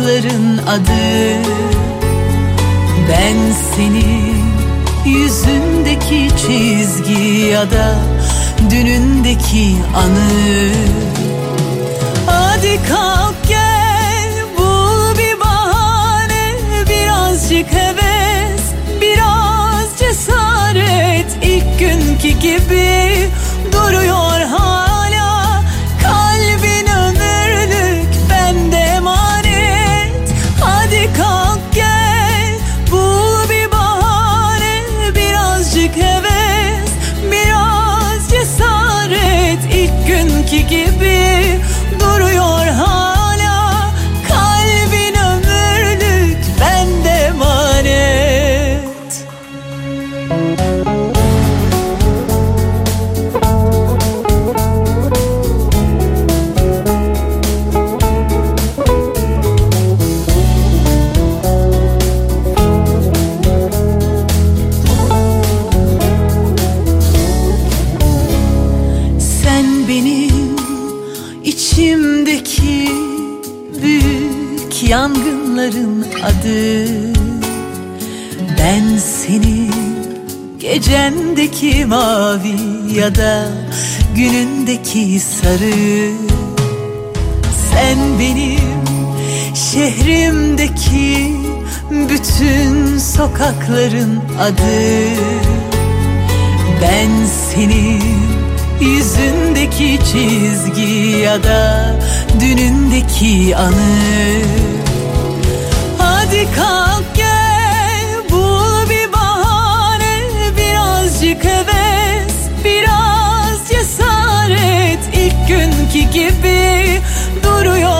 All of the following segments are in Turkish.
Sokakların adı. Ben senin yüzündeki çizgi ya da dünündeki anı. Hadi kalk gel bul bir bahane. Birazcık heves biraz cesaret. İlk günkü gibi adı Ben senin gecendeki mavi ya da günündeki sarı. Sen benim şehrimdeki bütün sokakların adı. Ben senin yüzündeki çizgi ya da dünündeki anı kalk gel bir bahane birazcık heves biraz cesaret. İlk günkü gibi duruyor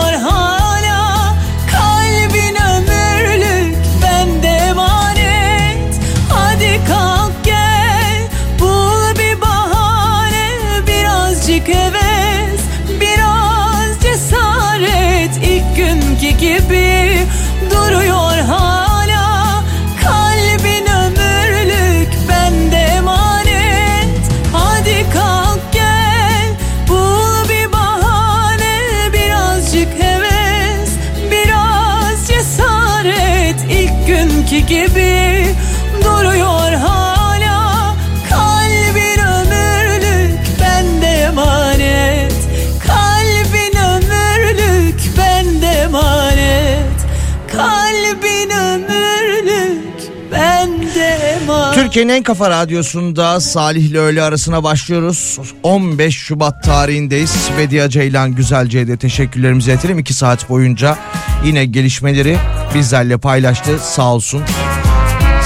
Türkiye'nin en kafa radyosunda Salih ile öğle arasına başlıyoruz. 15 Şubat tarihindeyiz. Bediye Ceylan Güzelce'ye de teşekkürlerimizi iletelim. 2 saat boyunca yine gelişmeleri bizlerle paylaştı sağ olsun.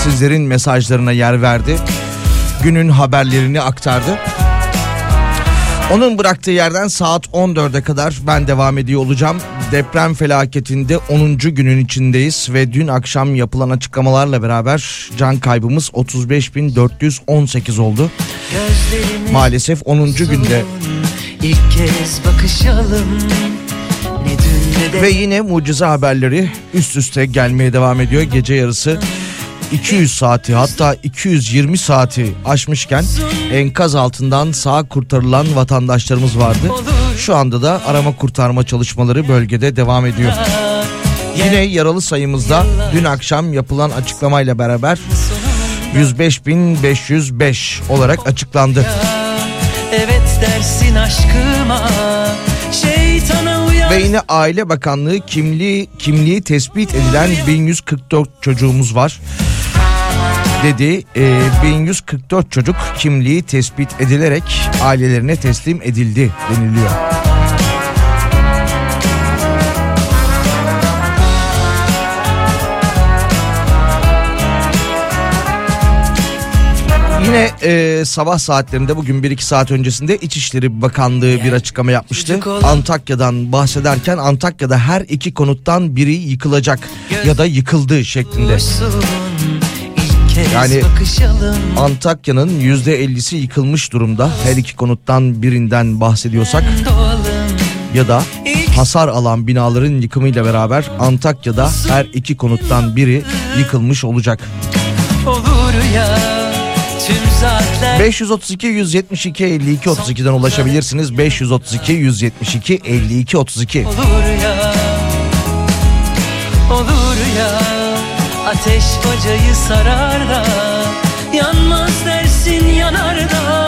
Sizlerin mesajlarına yer verdi. Günün haberlerini aktardı. Onun bıraktığı yerden saat 14'e kadar ben devam ediyor olacağım. Deprem felaketinde 10. günün içindeyiz ve dün akşam yapılan açıklamalarla beraber can kaybımız 35.418 oldu. Maalesef 10. günde İlk kez bakışalım Ne dün ne de ve yine mucize haberleri üst üste gelmeye devam ediyor. Gece yarısı 200 saati hatta 220 saati aşmışken enkaz altından sağ kurtarılan vatandaşlarımız vardı. Şu anda da arama kurtarma çalışmaları bölgede devam ediyor. Yine yaralı sayımızda dün akşam yapılan açıklamayla beraber 105.505 olarak açıklandı. Evet dersin aşkıma şeytana Ve yine Aile Bakanlığı kimliği kimliği tespit edilen 1144 çocuğumuz var. Dedi e, 1144 çocuk kimliği tespit edilerek ailelerine teslim edildi deniliyor. Yine e, sabah saatlerinde bugün 1-2 saat öncesinde İçişleri Bakanlığı bir açıklama yapmıştı. Antakya'dan bahsederken Antakya'da her iki konuttan biri yıkılacak ya da yıkıldı şeklinde. Yani- Antakya'nın %50'si yıkılmış durumda. Her iki konuttan birinden bahsediyorsak ya da hasar alan binaların yıkımıyla beraber Antakya'da her iki konuttan biri yıkılmış olacak. olur ya tüm saatler 532 172 52 32'den ulaşabilirsiniz. 532 172 52 32. olur ya olur ya ateş bacayı sarar da yanmaz dersin yanar da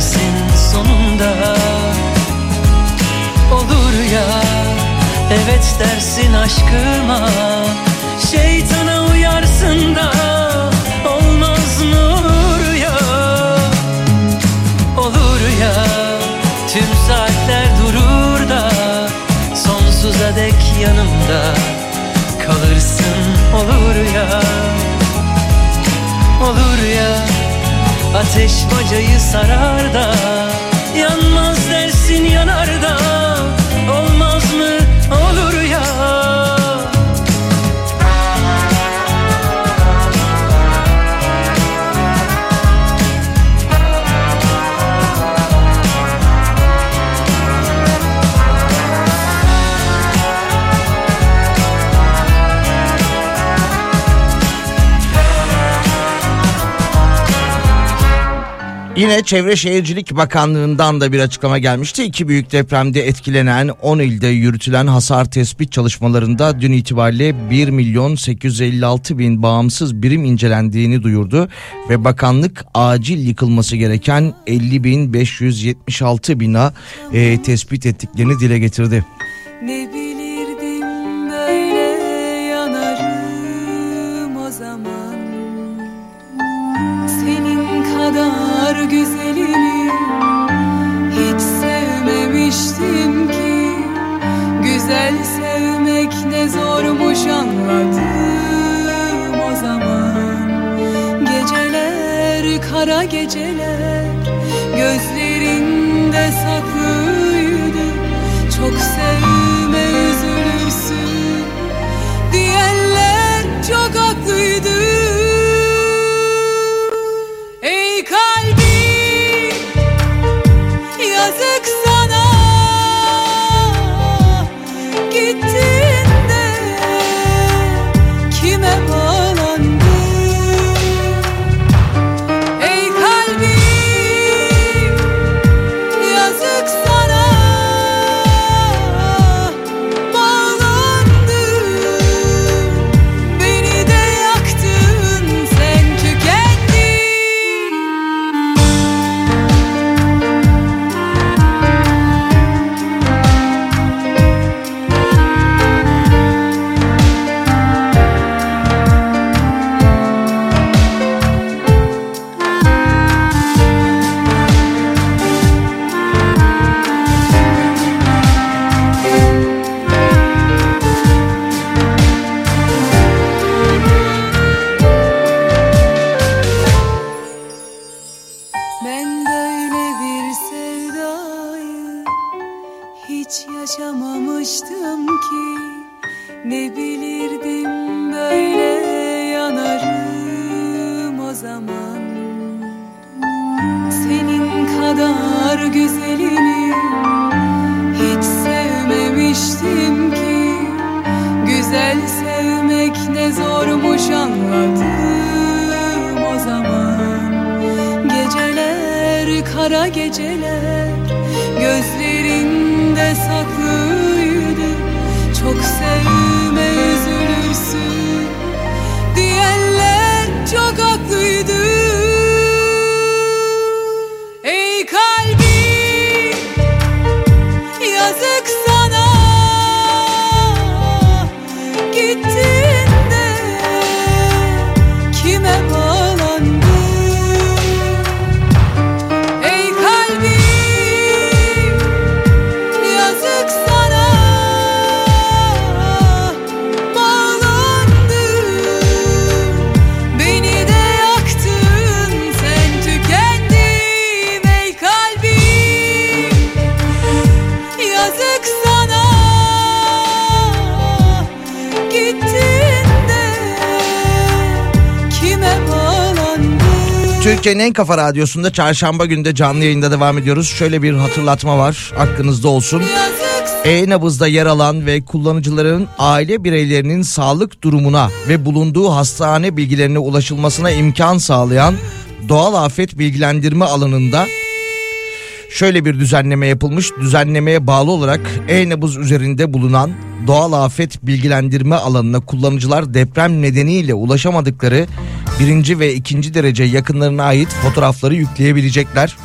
seversin sonunda. Olur ya evet dersin aşkıma. Şeytana uyarsın da olmaz mı olur ya? Olur ya tüm saatler durur da sonsuza dek yanımda kalırsın. Olur ya olur ya ateş bacayı sarar da yanmaz dersin yanar da Yine Çevre Şehircilik Bakanlığı'ndan da bir açıklama gelmişti. İki büyük depremde etkilenen 10 ilde yürütülen hasar tespit çalışmalarında dün itibariyle 1 milyon 856 bin bağımsız birim incelendiğini duyurdu. Ve bakanlık acil yıkılması gereken 50 bin 576 bina e, tespit ettiklerini dile getirdi. Ne bilirdim zormuş anladım o zaman. Geceler kara geceler gözlerinde saklıydı. Çok sevme üzülürsün diyenler çok haklıydı kara geceler Gözlerinde Türkiye'nin en kafa radyosunda çarşamba günde canlı yayında devam ediyoruz. Şöyle bir hatırlatma var aklınızda olsun. E-nabızda yer alan ve kullanıcıların aile bireylerinin sağlık durumuna ve bulunduğu hastane bilgilerine ulaşılmasına imkan sağlayan doğal afet bilgilendirme alanında şöyle bir düzenleme yapılmış. Düzenlemeye bağlı olarak e-nabız üzerinde bulunan doğal afet bilgilendirme alanına kullanıcılar deprem nedeniyle ulaşamadıkları birinci ve ikinci derece yakınlarına ait fotoğrafları yükleyebilecekler.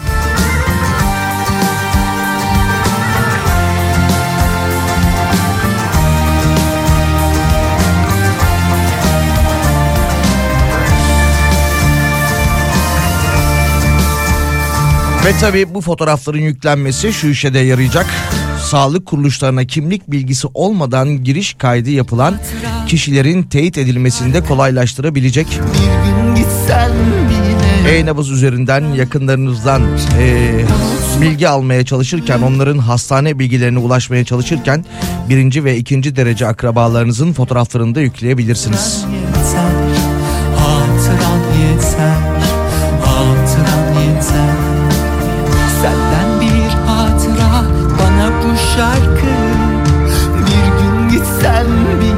Ve tabii bu fotoğrafların yüklenmesi şu işe de yarayacak. Sağlık kuruluşlarına kimlik bilgisi olmadan giriş kaydı yapılan kişilerin teyit edilmesinde kolaylaştırabilecek. E-nabız üzerinden yakınlarınızdan eee, bilgi almaya çalışırken onların hastane bilgilerine ulaşmaya çalışırken birinci ve ikinci derece akrabalarınızın fotoğraflarını da yükleyebilirsiniz. Hatıran yeter Hatıran yeter Senden bir hatıra Bana bu şarkı. Bir gün gitsen bile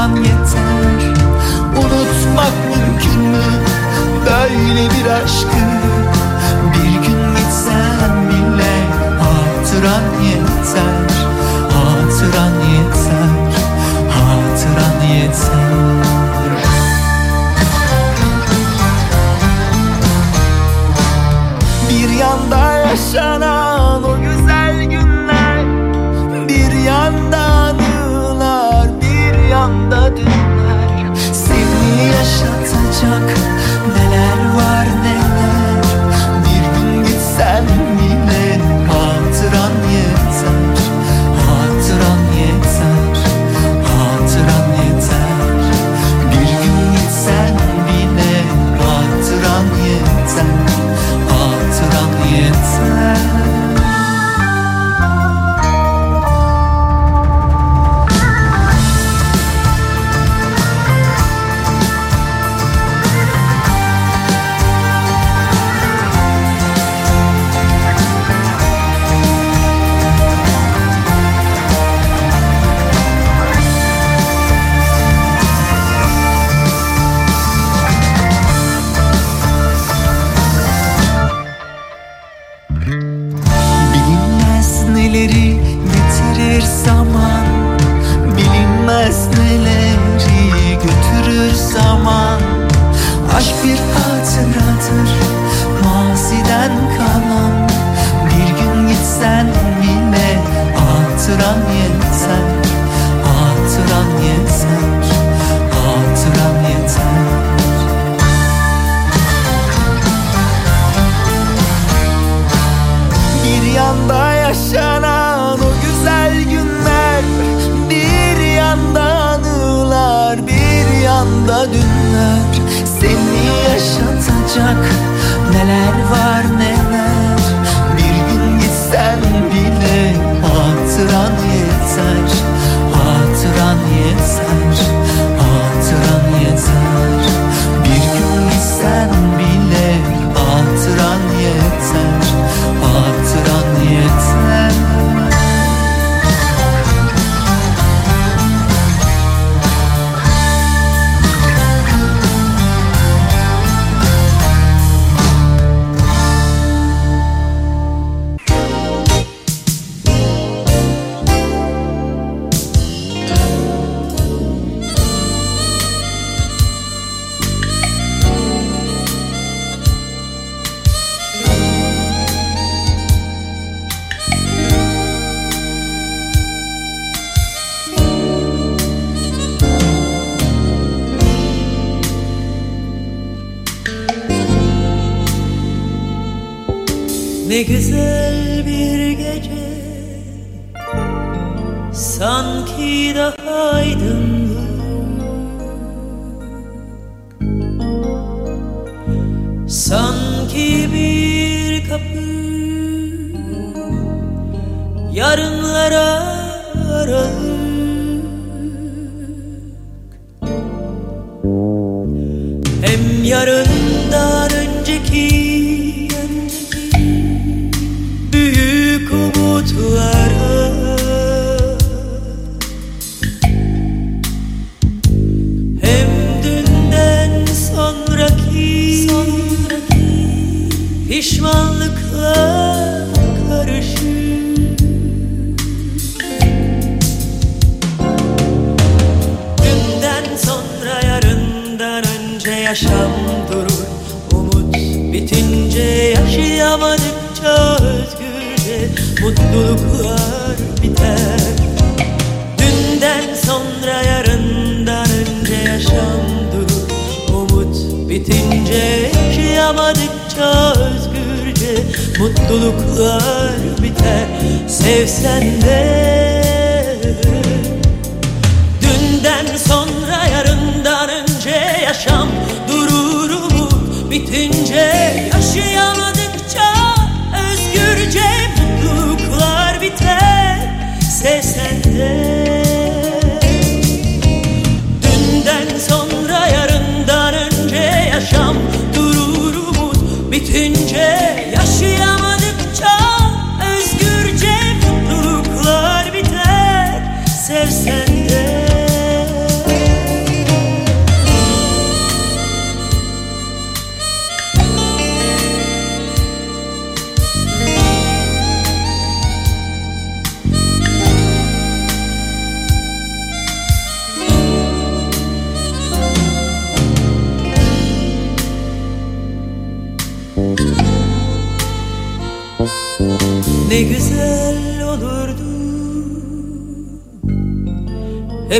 Hatıran yeter. Unutmak mümkün mü? Böyle bir aşkı. Bir gün gitsen bile Hatıran yeter. Hatıran yeter. Hatıran yeter. Bir yanda yaşanan yaşatacak Neler var neler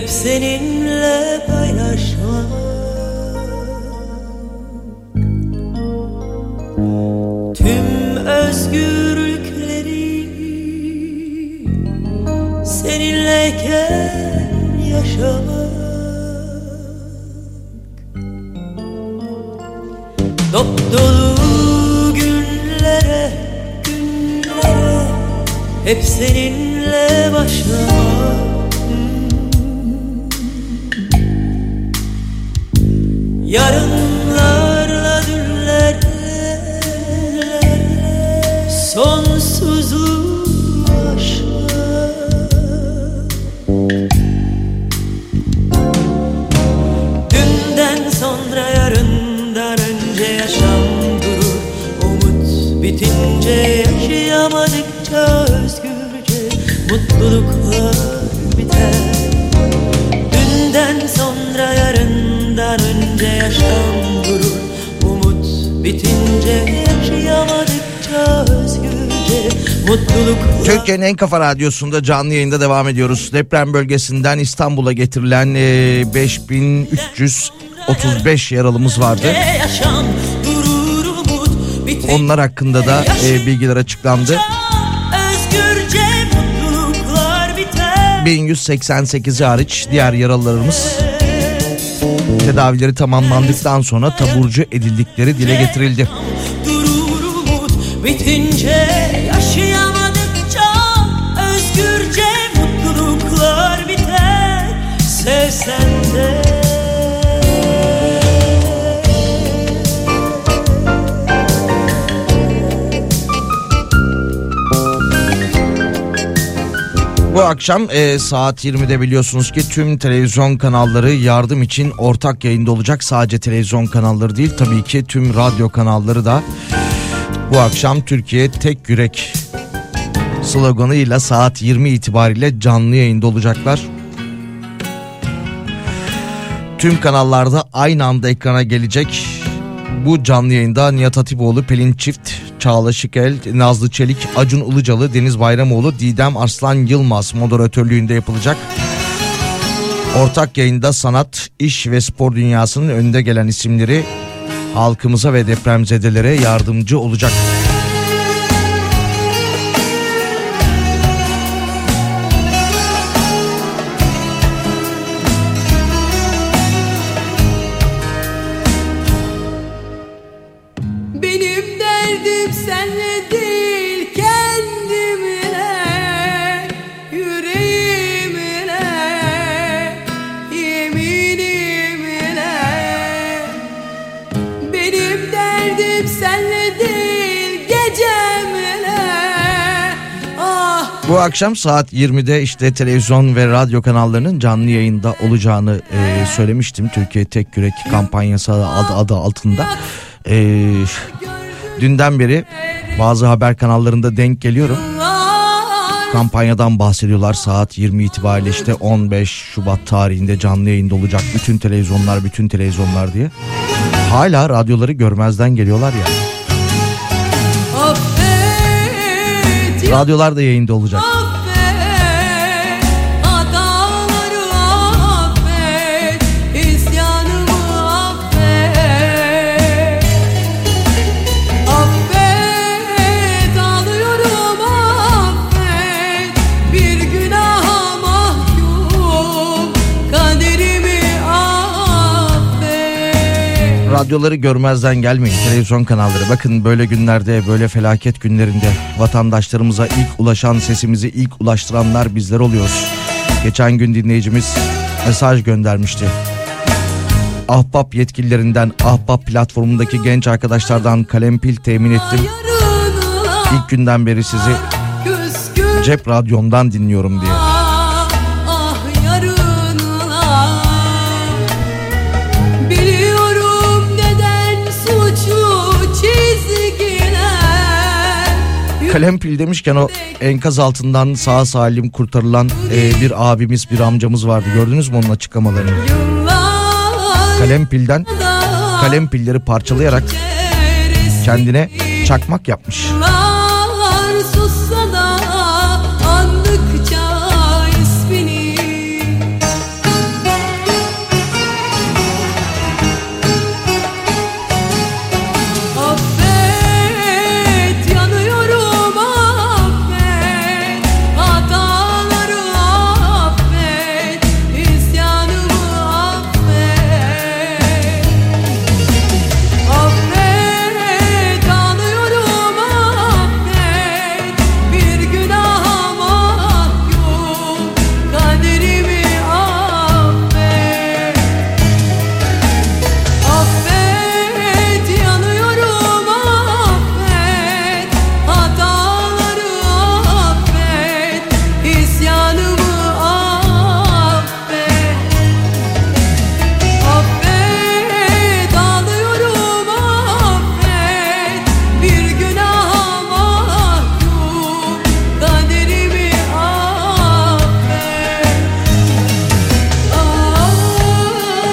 Hep senin kafa radyosunda canlı yayında devam ediyoruz. Deprem bölgesinden İstanbul'a getirilen e, 5335 yaralımız vardı. Onlar hakkında da e, bilgiler açıklandı. Özgürce mutluluklar biter 1188 hariç diğer yaralılarımız tedavileri tamamlandıktan sonra taburcu edildikleri dile getirildi. Bitince Bu akşam e, saat 20'de biliyorsunuz ki tüm televizyon kanalları yardım için ortak yayında olacak. Sadece televizyon kanalları değil tabii ki tüm radyo kanalları da bu akşam Türkiye tek yürek sloganıyla saat 20 itibariyle canlı yayında olacaklar. Tüm kanallarda aynı anda ekrana gelecek. Bu canlı yayında Nihat Hatipoğlu, Pelin Çift, Çağla Şikel, Nazlı Çelik, Acun Ilıcalı, Deniz Bayramoğlu, Didem Arslan Yılmaz moderatörlüğünde yapılacak. Ortak yayında sanat, iş ve spor dünyasının önde gelen isimleri halkımıza ve depremzedelere yardımcı olacak. Akşam saat 20'de işte televizyon ve radyo kanallarının canlı yayında olacağını e, söylemiştim. Türkiye Tek Yürek kampanyası adı, adı altında. E, dünden beri bazı haber kanallarında denk geliyorum. Kampanyadan bahsediyorlar saat 20 itibariyle işte 15 Şubat tarihinde canlı yayında olacak bütün televizyonlar bütün televizyonlar diye. Hala radyoları görmezden geliyorlar ya. Radyolar da yayında olacak. Radyoları görmezden gelmeyin televizyon kanalları. Bakın böyle günlerde böyle felaket günlerinde vatandaşlarımıza ilk ulaşan sesimizi ilk ulaştıranlar bizler oluyoruz. Geçen gün dinleyicimiz mesaj göndermişti. Ahbap yetkililerinden Ahbap platformundaki genç arkadaşlardan kalem pil temin ettim. İlk günden beri sizi cep radyomdan dinliyorum diye. Kalem pil demişken o enkaz altından sağ salim kurtarılan e, bir abimiz bir amcamız vardı. Gördünüz mü onun açıklamalarını? Kalem pilden kalem pilleri parçalayarak kendine çakmak yapmış.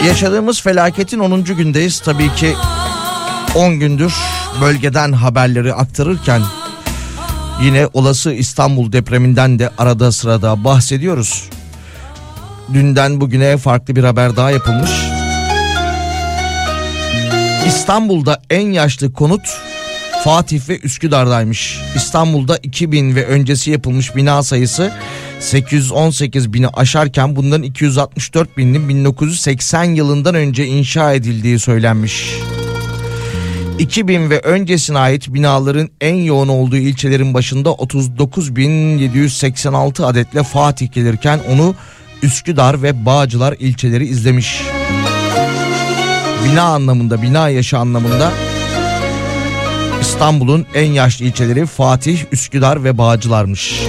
Yaşadığımız felaketin 10. gündeyiz. Tabii ki 10 gündür bölgeden haberleri aktarırken yine olası İstanbul depreminden de arada sırada bahsediyoruz. Dünden bugüne farklı bir haber daha yapılmış. İstanbul'da en yaşlı konut Fatih ve Üsküdar'daymış. İstanbul'da 2000 ve öncesi yapılmış bina sayısı 818 bini aşarken bunların 264 binin 1980 yılından önce inşa edildiği söylenmiş. 2000 ve öncesine ait binaların en yoğun olduğu ilçelerin başında 39.786 adetle Fatih gelirken onu Üsküdar ve Bağcılar ilçeleri izlemiş. Bina anlamında, bina yaşı anlamında İstanbul'un en yaşlı ilçeleri Fatih, Üsküdar ve Bağcılar'mış.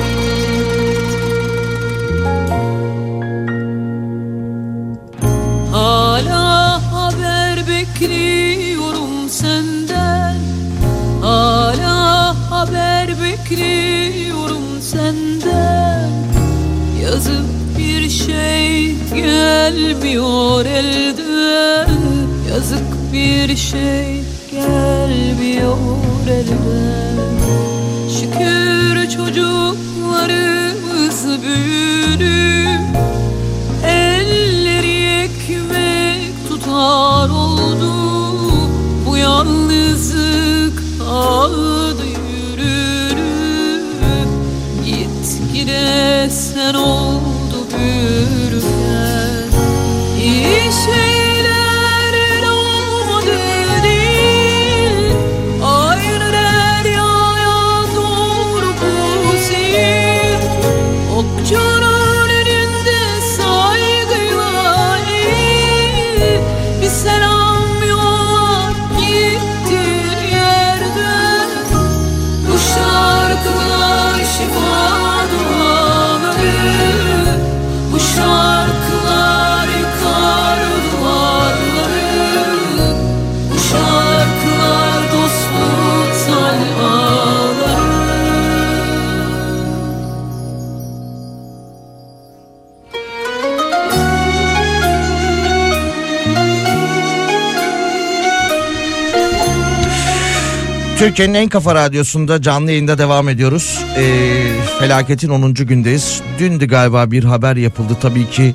Haber bekliyorum senden. Yazıp bir şey gelmiyor elden. Yazık bir şey gelmiyor elden. Şükür çocuklarımız büyüdü. Elleri ekmek tutar oldu. Bu yalnızlık aldı gide sen Türkiye'nin en kafa radyosunda canlı yayında devam ediyoruz. Ee, felaketin 10. gündeyiz. Dündü galiba bir haber yapıldı tabii ki.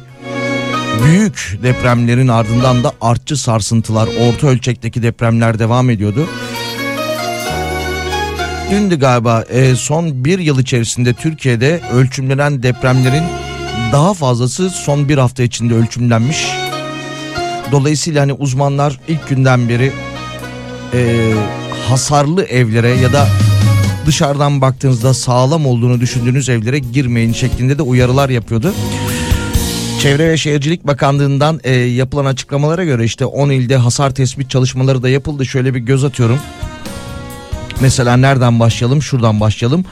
Büyük depremlerin ardından da artçı sarsıntılar, orta ölçekteki depremler devam ediyordu. Dündü galiba e, son bir yıl içerisinde Türkiye'de ölçümlenen depremlerin daha fazlası son bir hafta içinde ölçümlenmiş. Dolayısıyla hani uzmanlar ilk günden beri e, hasarlı evlere ya da dışarıdan baktığınızda sağlam olduğunu düşündüğünüz evlere girmeyin şeklinde de uyarılar yapıyordu. Çevre ve Şehircilik Bakanlığı'ndan e, yapılan açıklamalara göre işte 10 ilde hasar tespit çalışmaları da yapıldı. Şöyle bir göz atıyorum. Mesela nereden başlayalım? Şuradan başlayalım.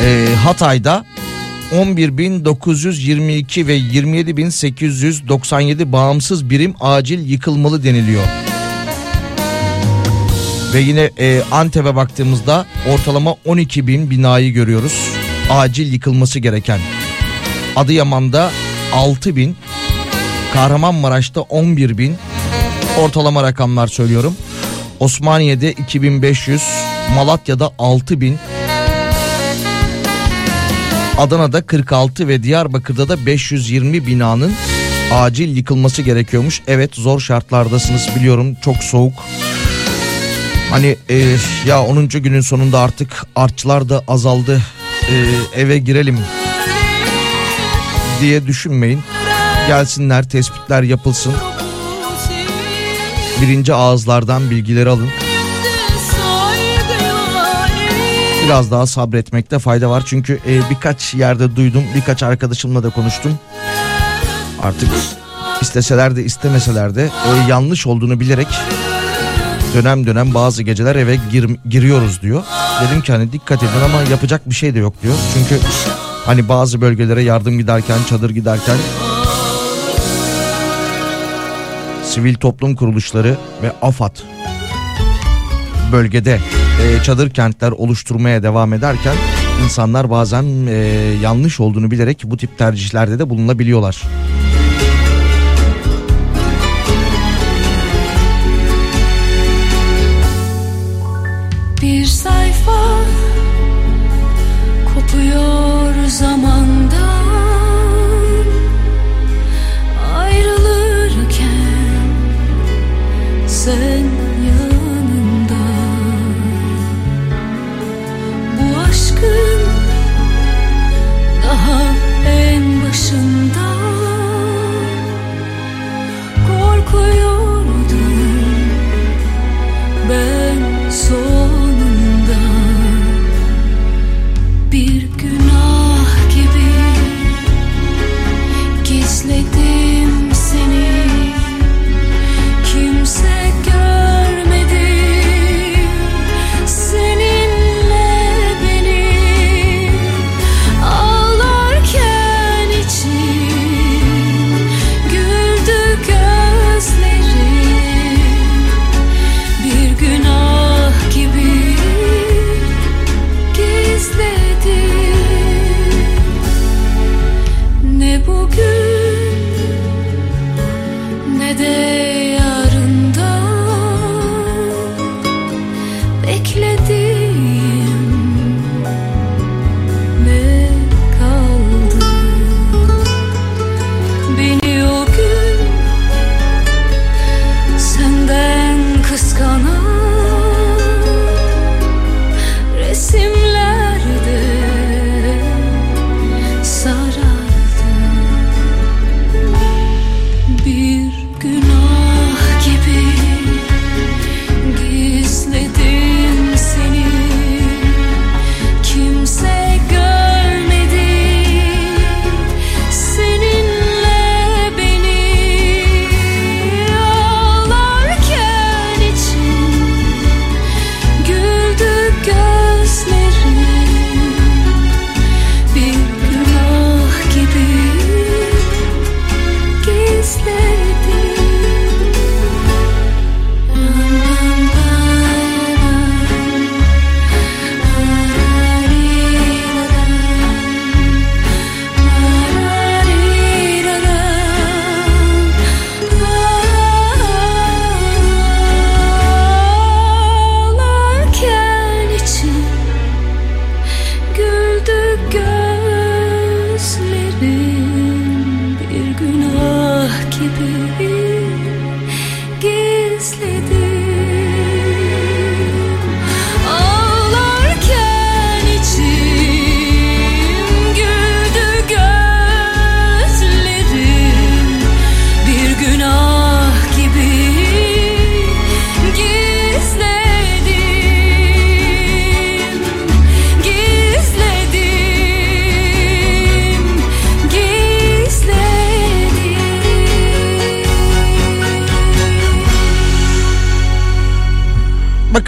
E, Hatay'da 11.922 ve 27.897 bağımsız birim acil yıkılmalı deniliyor. Ve yine e, Antep'e baktığımızda ortalama 12 bin binayı görüyoruz. Acil yıkılması gereken. Adıyaman'da 6 bin. Kahramanmaraş'ta 11 bin. Ortalama rakamlar söylüyorum. Osmaniye'de 2500. Malatya'da 6 bin. Adana'da 46 ve Diyarbakır'da da 520 binanın acil yıkılması gerekiyormuş. Evet zor şartlardasınız biliyorum çok soğuk. Hani e, ya 10. günün sonunda artık artçılar da azaldı e, eve girelim diye düşünmeyin. Gelsinler tespitler yapılsın. Birinci ağızlardan bilgileri alın. Biraz daha sabretmekte fayda var. Çünkü e, birkaç yerde duydum. Birkaç arkadaşımla da konuştum. Artık isteseler de istemeseler de e, yanlış olduğunu bilerek dönem dönem bazı geceler eve gir, giriyoruz diyor. Dedim ki hani dikkat edin ama yapacak bir şey de yok diyor. Çünkü hani bazı bölgelere yardım giderken, çadır giderken sivil toplum kuruluşları ve AFAD bölgede e, çadır kentler oluşturmaya devam ederken insanlar bazen e, yanlış olduğunu bilerek bu tip tercihlerde de bulunabiliyorlar. Bir sayfa. Kopuyor zamandan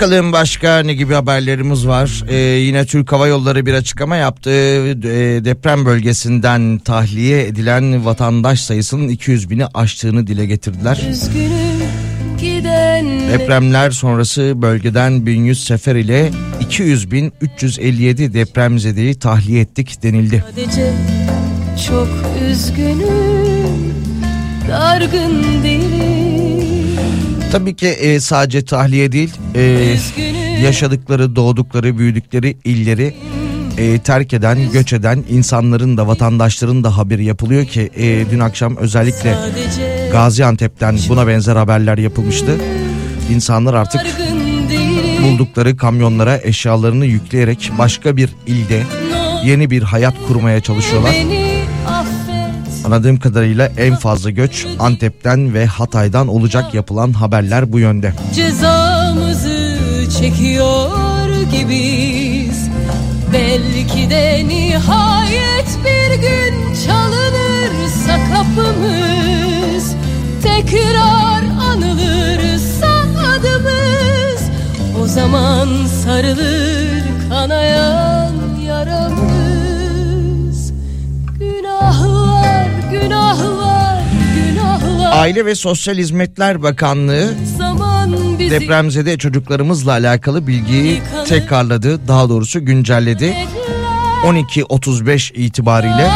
Bakalım başka ne gibi haberlerimiz var. Ee, yine Türk Hava Yolları bir açıklama yaptı. Ee, deprem bölgesinden tahliye edilen vatandaş sayısının 200 bini aştığını dile getirdiler. Depremler sonrası bölgeden 1100 sefer ile 200 bin 357 depremzedeyi tahliye ettik denildi. sadece çok üzgünüm Dargın değilim Tabii ki e, sadece tahliye değil e, yaşadıkları, doğdukları, büyüdükleri illeri e, terk eden, göç eden insanların da vatandaşların da haberi yapılıyor ki e, dün akşam özellikle Gaziantep'ten buna benzer haberler yapılmıştı. İnsanlar artık buldukları kamyonlara eşyalarını yükleyerek başka bir ilde yeni bir hayat kurmaya çalışıyorlar. Anladığım kadarıyla en fazla göç Antep'ten ve Hatay'dan olacak yapılan haberler bu yönde. Cezamızı çekiyor gibiyiz. Belki de nihayet bir gün çalınırsa kapımız. Tekrar anılırsa adımız. O zaman sarılır kanayan Günahlar, günahlar, Aile ve Sosyal Hizmetler Bakanlığı bizi depremzede çocuklarımızla alakalı bilgiyi tekrarladı. Daha doğrusu güncelledi. 12.35 itibariyle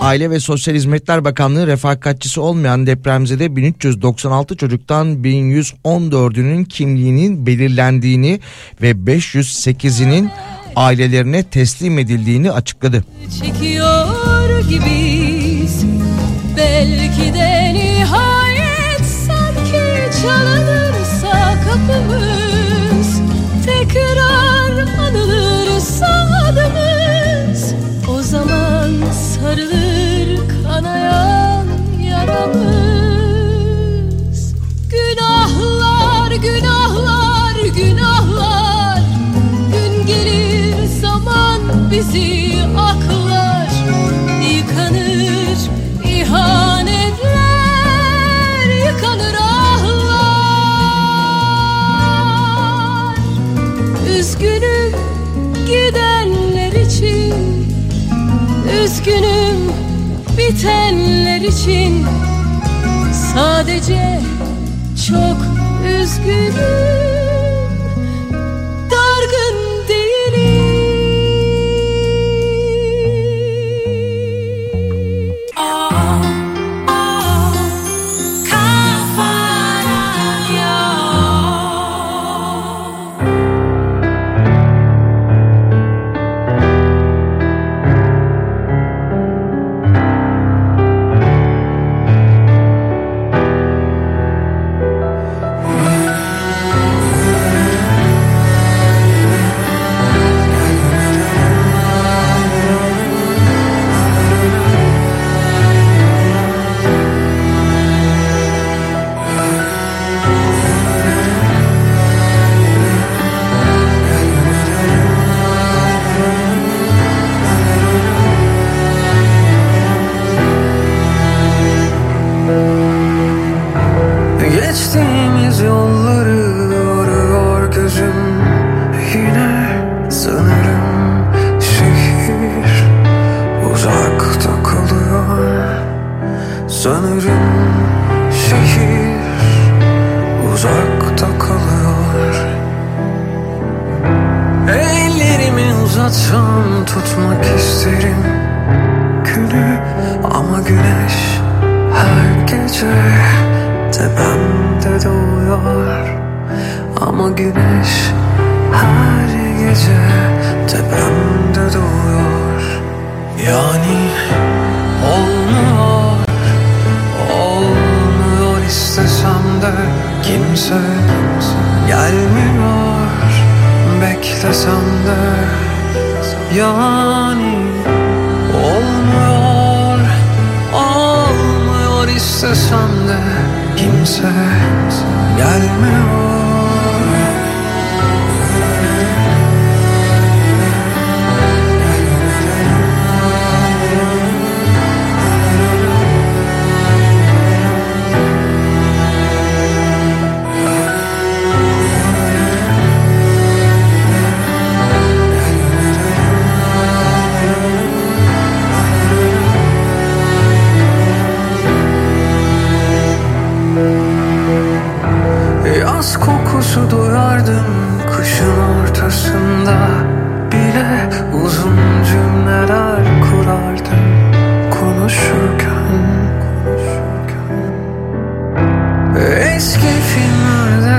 Aile ve Sosyal Hizmetler Bakanlığı refakatçisi olmayan depremzede 1396 çocuktan 1114'ünün kimliğinin belirlendiğini ve 508'inin ailelerine teslim edildiğini açıkladı. çekiyor gibiyiz. Belki de nihayet sanki çalınırsa kapımız. Tekrar anılırsa adımız O zaman sarılır kanayan yaramız bizi aklar Yıkanır ihanetler Yıkanır ahlar. Üzgünüm gidenler için Üzgünüm bitenler için. Sadece çok üzgünüm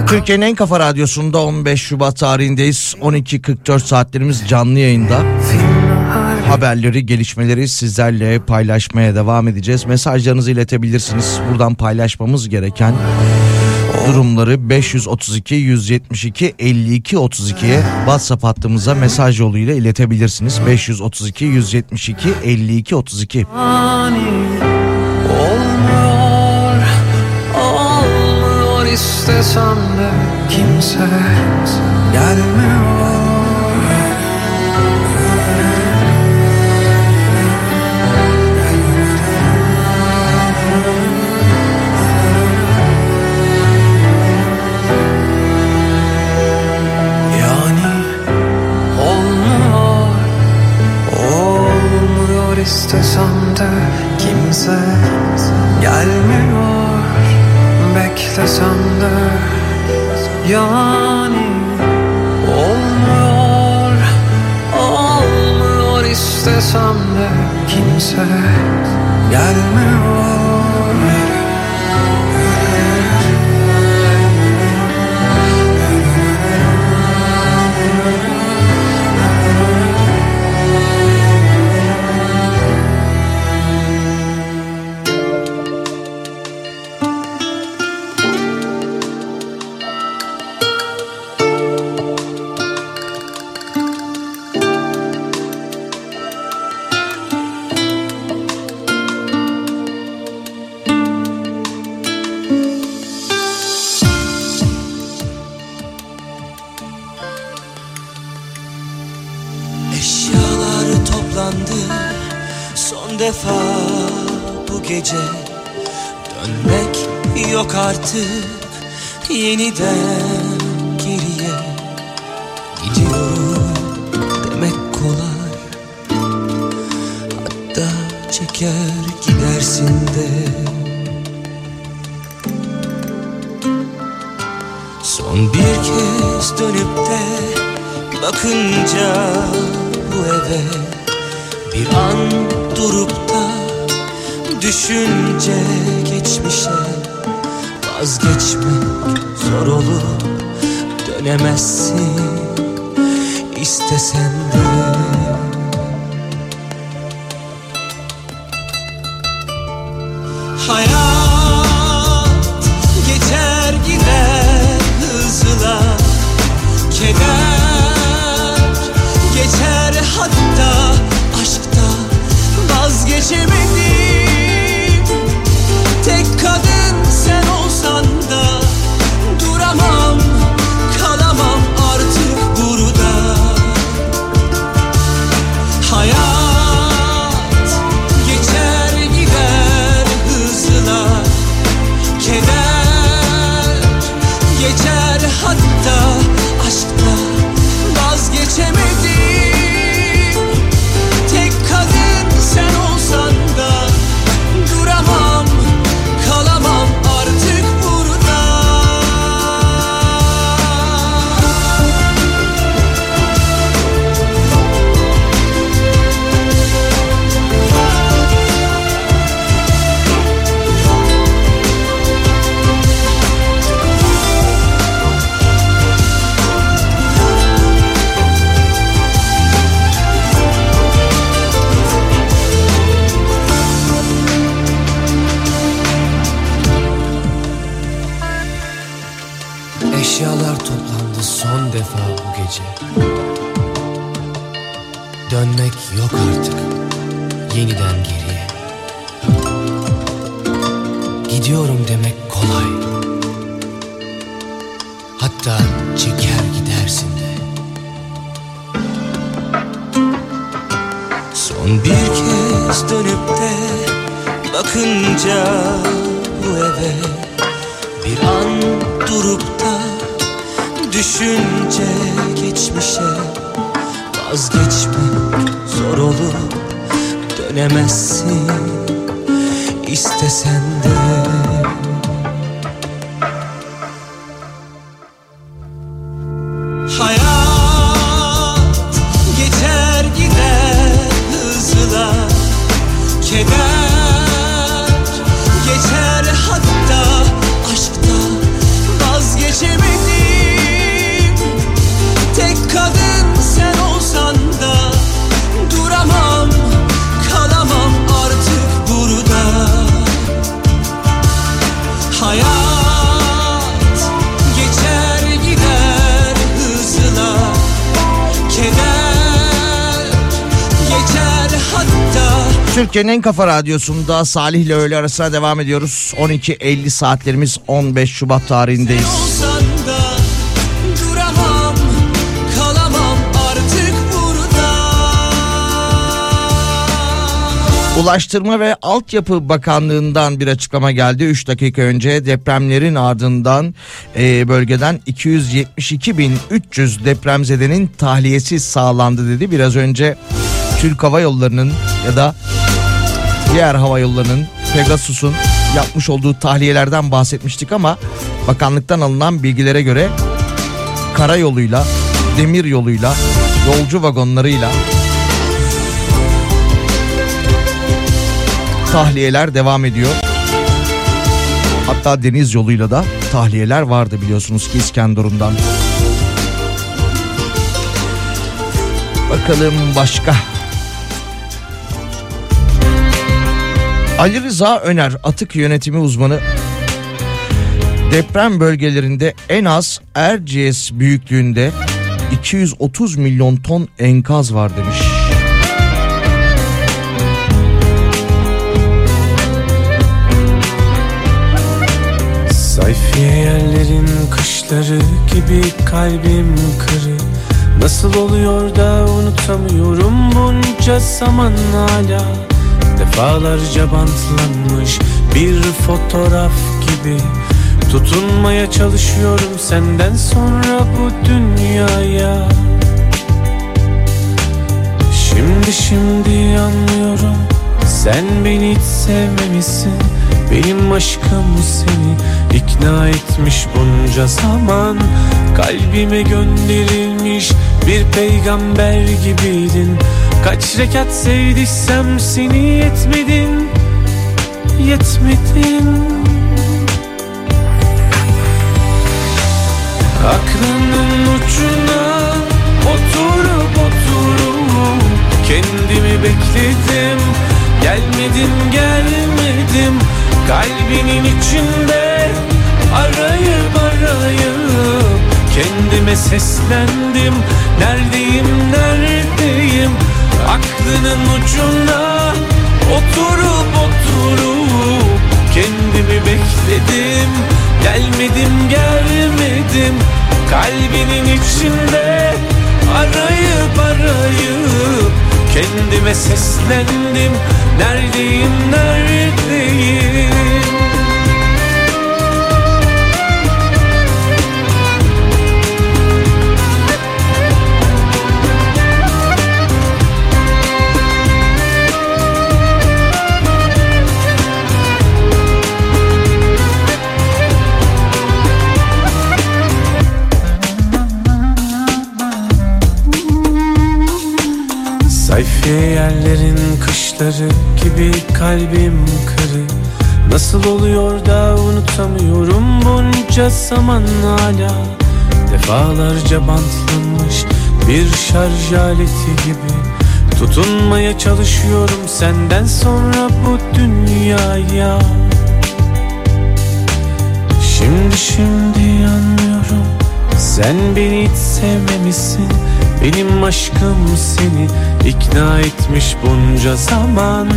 Türkiye'nin en kafa radyosunda 15 Şubat tarihindeyiz. 12.44 saatlerimiz canlı yayında. Haberleri, gelişmeleri sizlerle paylaşmaya devam edeceğiz. Mesajlarınızı iletebilirsiniz. Buradan paylaşmamız gereken durumları 532 172 52 32'ye WhatsApp hattımıza mesaj yoluyla iletebilirsiniz. 532 172 52 32. ani istesem de kimse gelmiyor istesem de kimse gelmiyor Beklesem de yani olmuyor Olmuyor istesem de kimse gelmiyor artık yeniden geriye Gidiyorum demek kolay Hatta çeker gidersin de. Son bir kez dönüp de bakınca bu eve Bir an durup da düşünce geçmişe Vazgeçmek zor olur. Dönemezsin istesen de Türkiye'nin en kafa radyosunda Salih ile öğle arasına devam ediyoruz. 12.50 saatlerimiz 15 Şubat tarihindeyiz. da Duramam Ulaştırma ve Altyapı Bakanlığı'ndan bir açıklama geldi. 3 dakika önce depremlerin ardından e, bölgeden 272.300 depremzedenin tahliyesi sağlandı dedi. Biraz önce Türk Hava Yolları'nın ya da diğer hava yollarının Pegasus'un yapmış olduğu tahliyelerden bahsetmiştik ama bakanlıktan alınan bilgilere göre karayoluyla, demir yoluyla, yolcu vagonlarıyla tahliyeler devam ediyor. Hatta deniz yoluyla da tahliyeler vardı biliyorsunuz ki İskenderun'dan. Bakalım başka. Ali Rıza Öner atık yönetimi uzmanı. Deprem bölgelerinde en az Erciyes büyüklüğünde 230 milyon ton enkaz var demiş. Sayfiye yerlerin kışları gibi kalbim kırı Nasıl oluyor da unutamıyorum bunca zaman hala Defalarca bantlanmış bir fotoğraf gibi. Tutunmaya çalışıyorum senden sonra bu dünyaya. Şimdi şimdi anlıyorum Sen beni hiç sevmemişsin. Benim aşkım seni ikna etmiş bunca zaman. Kalbime gönderilmiş bir peygamber gibiydin Kaç rekat sevdiysem seni yetmedin Yetmedin. Aklının ucuna oturup oturup Kendimi bekledim. Gelmedin gelmedim. Kalbinin içinde arayıp arayıp Kendime seslendim. Neredeyim neredeyim Aklının ucuna oturup oturup Kendimi bekledim. Gelmedim gelmedim. Kalbinin içinde arayıp arayıp Kendime seslendim. Neredeyim neredeyim Sayfiye yerlerin kışları gibi kalbim kırı. Nasıl oluyor da unutamıyorum bunca zaman hala. Defalarca bantlanmış bir şarj aleti gibi. Tutunmaya çalışıyorum senden sonra bu dünyaya. Şimdi şimdi anlıyorum. Sen beni hiç sevmemişsin. Benim aşkım seni ikna etmiş bunca zaman.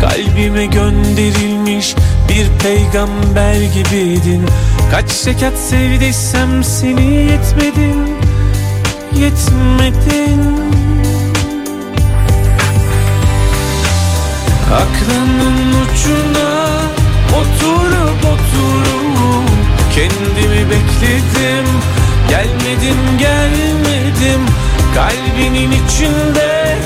Kalbime gönderilmiş bir peygamber gibiydin. Kaç rekat sevdiysem seni yetmedin Yetmedin. Aklının ucuna oturup oturup Kendimi bekledim. Gelmedim gelmedim Kalbinin içinde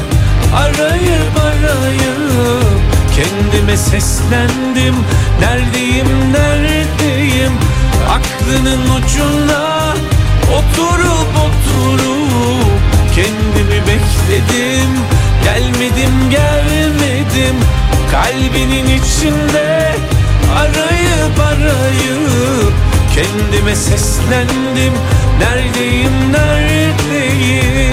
arayıp arayıp Kendime seslendim. Neredeyim neredeyim? Aklının ucuna Oturup oturup Kendimi bekledim. Gelmedim gelmedim. Kalbinin içinde Arayıp arayıp Kendime seslendim. Neredeyim neredeyim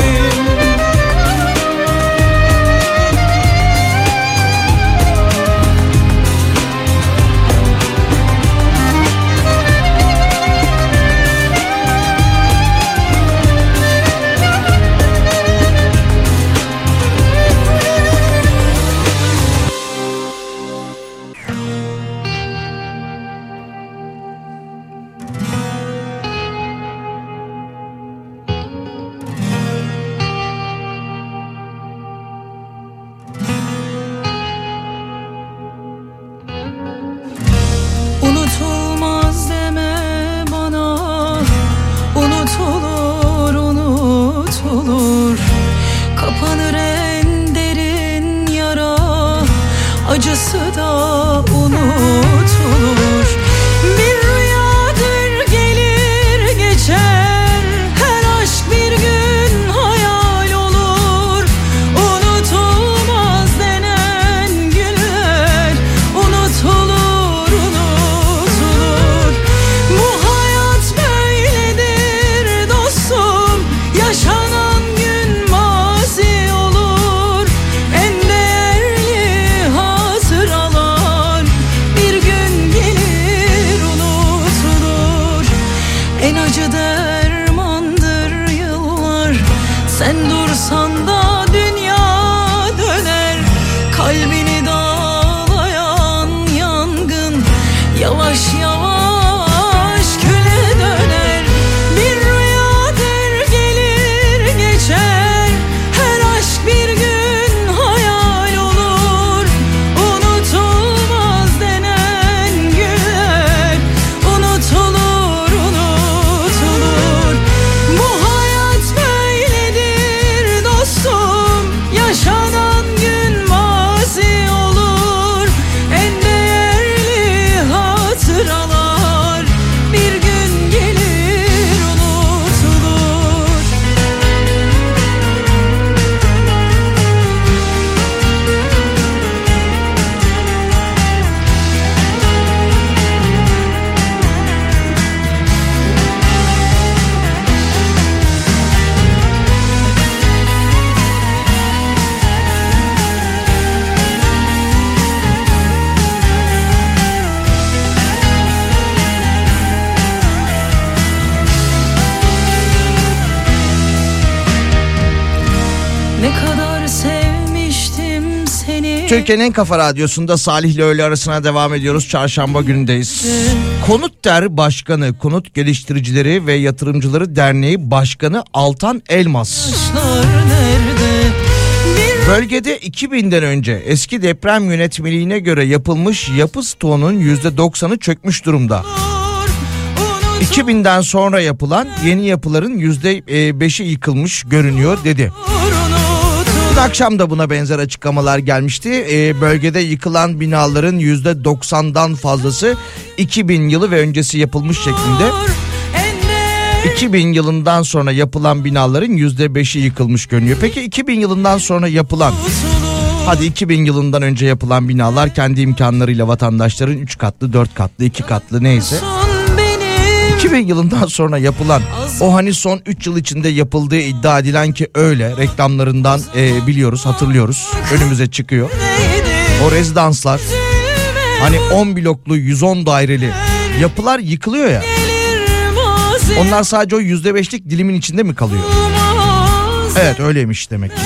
Türkiye'nin en kafa radyosunda Salih ile öğle arasına devam ediyoruz. Çarşamba günündeyiz. Konutder Başkanı, Konut Geliştiricileri ve Yatırımcıları Derneği Başkanı Altan Elmas. Bölgede 2000'den önce eski deprem yönetmeliğine göre yapılmış yapı stoğunun %90'ı çökmüş durumda. unut 2000'den sonra yapılan yeni yapıların %5'i yıkılmış görünüyor dedi. Dün akşam da buna benzer açıklamalar gelmişti. Ee, bölgede yıkılan binaların %90'dan fazlası 2000 yılı ve öncesi yapılmış şeklinde. 2000 yılından sonra yapılan binaların %5'i yıkılmış görünüyor. Peki 2000 yılından sonra yapılan Hadi 2000 yılından önce yapılan binalar kendi imkanlarıyla vatandaşların 3 katlı, 4 katlı, 2 katlı neyse. Benim 2000 yılından sonra yapılan o hani son 3 yıl içinde yapıldığı iddia edilen ki öyle reklamlarından e, biliyoruz hatırlıyoruz önümüze çıkıyor. O rezidanslar hani 10 bloklu 110 daireli yapılar yıkılıyor ya onlar sadece o %5'lik dilimin içinde mi kalıyor? Evet öyleymiş demek ki.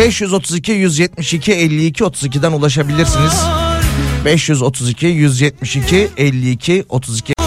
532 172 52 32'den ulaşabilirsiniz. 532 172 52 32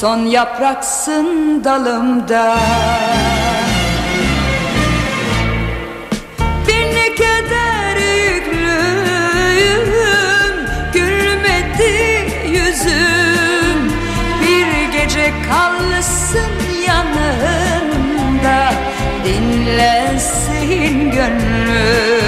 Son yapraksın dalımda. Bir ne keder yüklüyüm Gülmedi yüzüm. Bir gece kalsın yanında Dinlensin gönlüm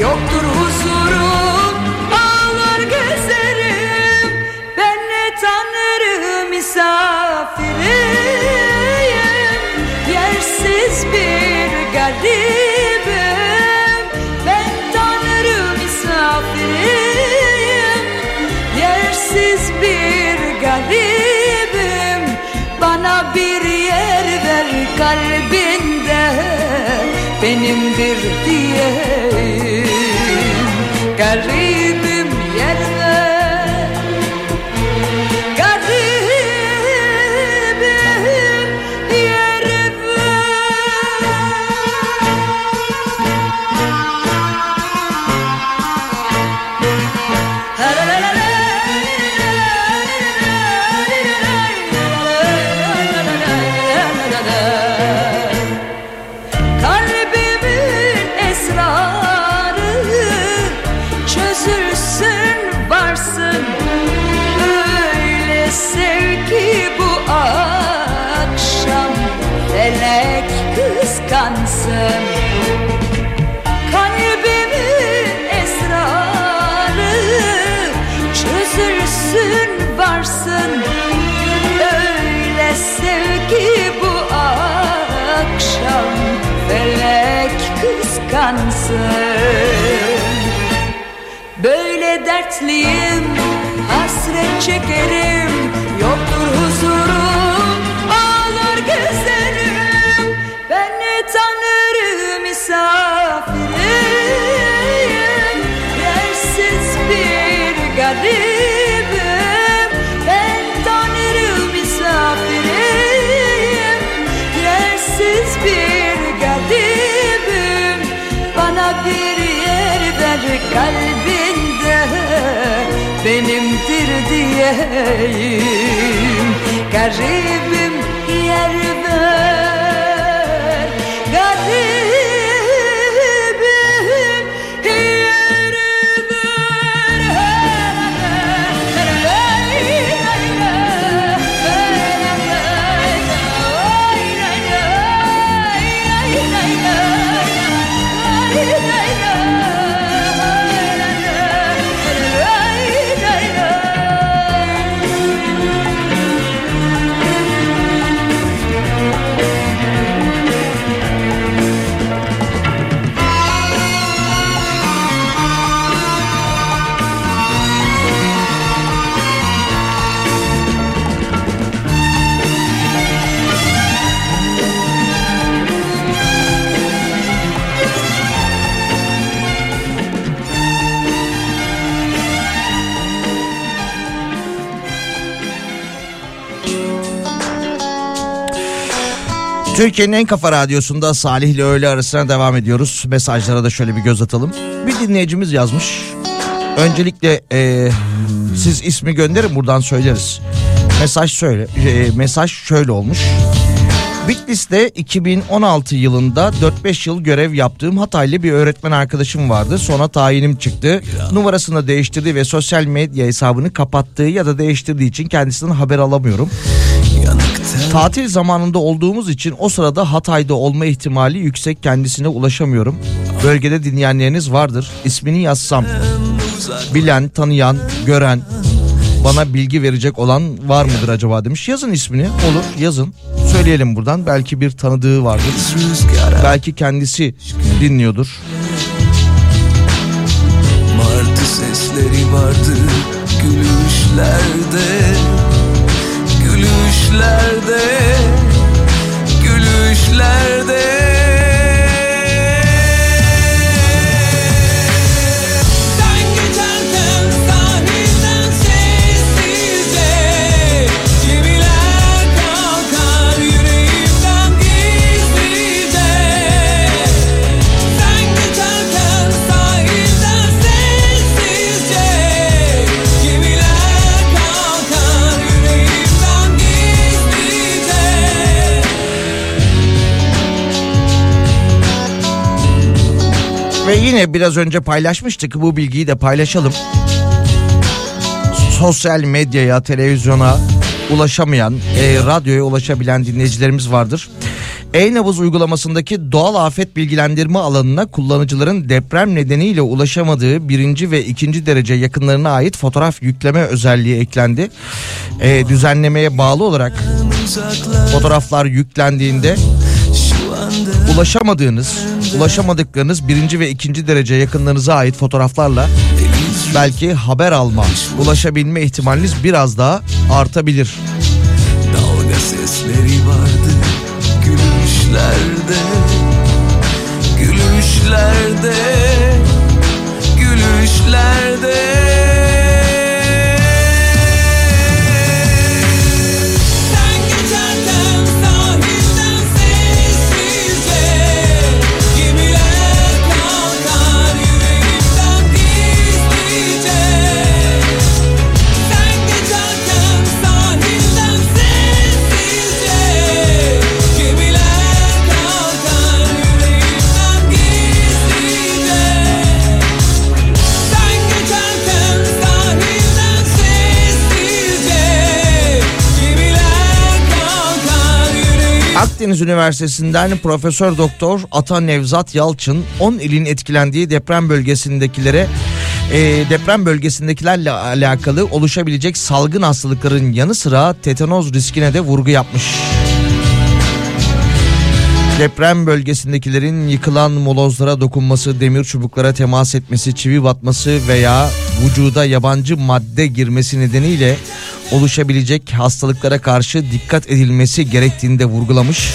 Yoktur huzurum Ağlar gözlerim. Ben ne tanrı misafiriyim Yersiz bir garibim. Ben tanrı misafiriyim Yersiz bir garibim. Bana bir yer ver kalbinde. Benimdir kıskansın Böyle dertliyim hasret çekerim Yoktur huzurum ağlar gözlerim. Ben ne tanrı misafiriyim kalbinde Benimdir diyeyim. Garibim Türkiye'nin en kafa radyosunda Salih ile öğle arasına devam ediyoruz. Mesajlara da şöyle bir göz atalım. Bir dinleyicimiz yazmış. Öncelikle e, siz ismi gönderin buradan söyleriz. Mesaj söyle. e, mesaj şöyle olmuş. Bitlis'te 2016 yılında 4-5 yıl görev yaptığım Hataylı bir öğretmen arkadaşım vardı. Sonra tayinim çıktı. Numarasını değiştirdi ve sosyal medya hesabını kapattığı ya da değiştirdiği için kendisinden haber alamıyorum. Tatil zamanında olduğumuz için o sırada Hatay'da olma ihtimali yüksek kendisine ulaşamıyorum. Bölgede dinleyenleriniz vardır. İsmini yazsam bilen, tanıyan, gören bana bilgi verecek olan var mıdır acaba demiş. Yazın ismini olur yazın. Söyleyelim buradan belki bir tanıdığı vardır. Belki kendisi dinliyordur. Martı sesleri vardı gülüşlerde Gülüşlerde gülüşlerde Ve yine biraz önce paylaşmıştık bu bilgiyi de paylaşalım. Sosyal medyaya, televizyona ulaşamayan, e, radyoya ulaşabilen dinleyicilerimiz vardır. E-Nabız uygulamasındaki doğal afet bilgilendirme alanına kullanıcıların deprem nedeniyle ulaşamadığı birinci ve ikinci derece yakınlarına ait fotoğraf yükleme özelliği eklendi. E, düzenlemeye bağlı olarak fotoğraflar yüklendiğinde ulaşamadığınız, ulaşamadıklarınız birinci ve ikinci derece yakınlarınıza ait fotoğraflarla belki haber alma, ulaşabilme ihtimaliniz biraz daha artabilir. Dalga sesleri vardı gülüşlerde Gülüşlerde Gülüşlerde Akdeniz Üniversitesi'nden Profesör Doktor Ata Nevzat Yalçın 10 ilin etkilendiği deprem bölgesindekilere e, deprem bölgesindekilerle alakalı oluşabilecek salgın hastalıkların yanı sıra tetanoz riskine de vurgu yapmış. Deprem bölgesindekilerin yıkılan molozlara dokunması, demir çubuklara temas etmesi, çivi batması veya vücuda yabancı madde girmesi nedeniyle oluşabilecek hastalıklara karşı dikkat edilmesi gerektiğini de vurgulamış.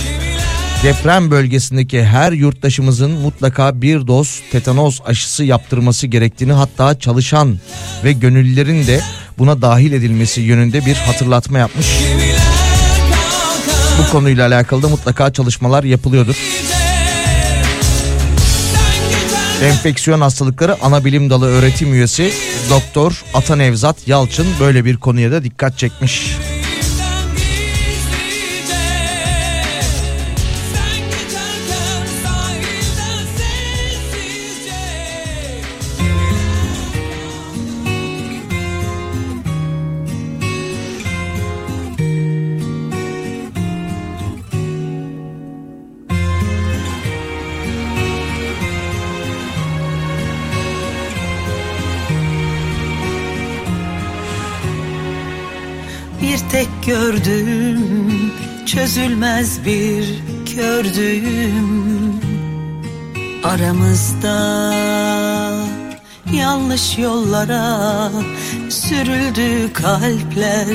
Deprem bölgesindeki her yurttaşımızın mutlaka bir doz tetanoz aşısı yaptırması gerektiğini hatta çalışan ve gönüllülerin de buna dahil edilmesi yönünde bir hatırlatma yapmış. Bu konuyla alakalı da mutlaka çalışmalar yapılıyordur. Enfeksiyon hastalıkları ana bilim dalı öğretim üyesi Doktor Ata Nevzat Yalçın böyle bir konuya da dikkat çekmiş. Gördüğüm çözülmez bir gördüğüm aramızda yanlış yollara sürüldü kalpler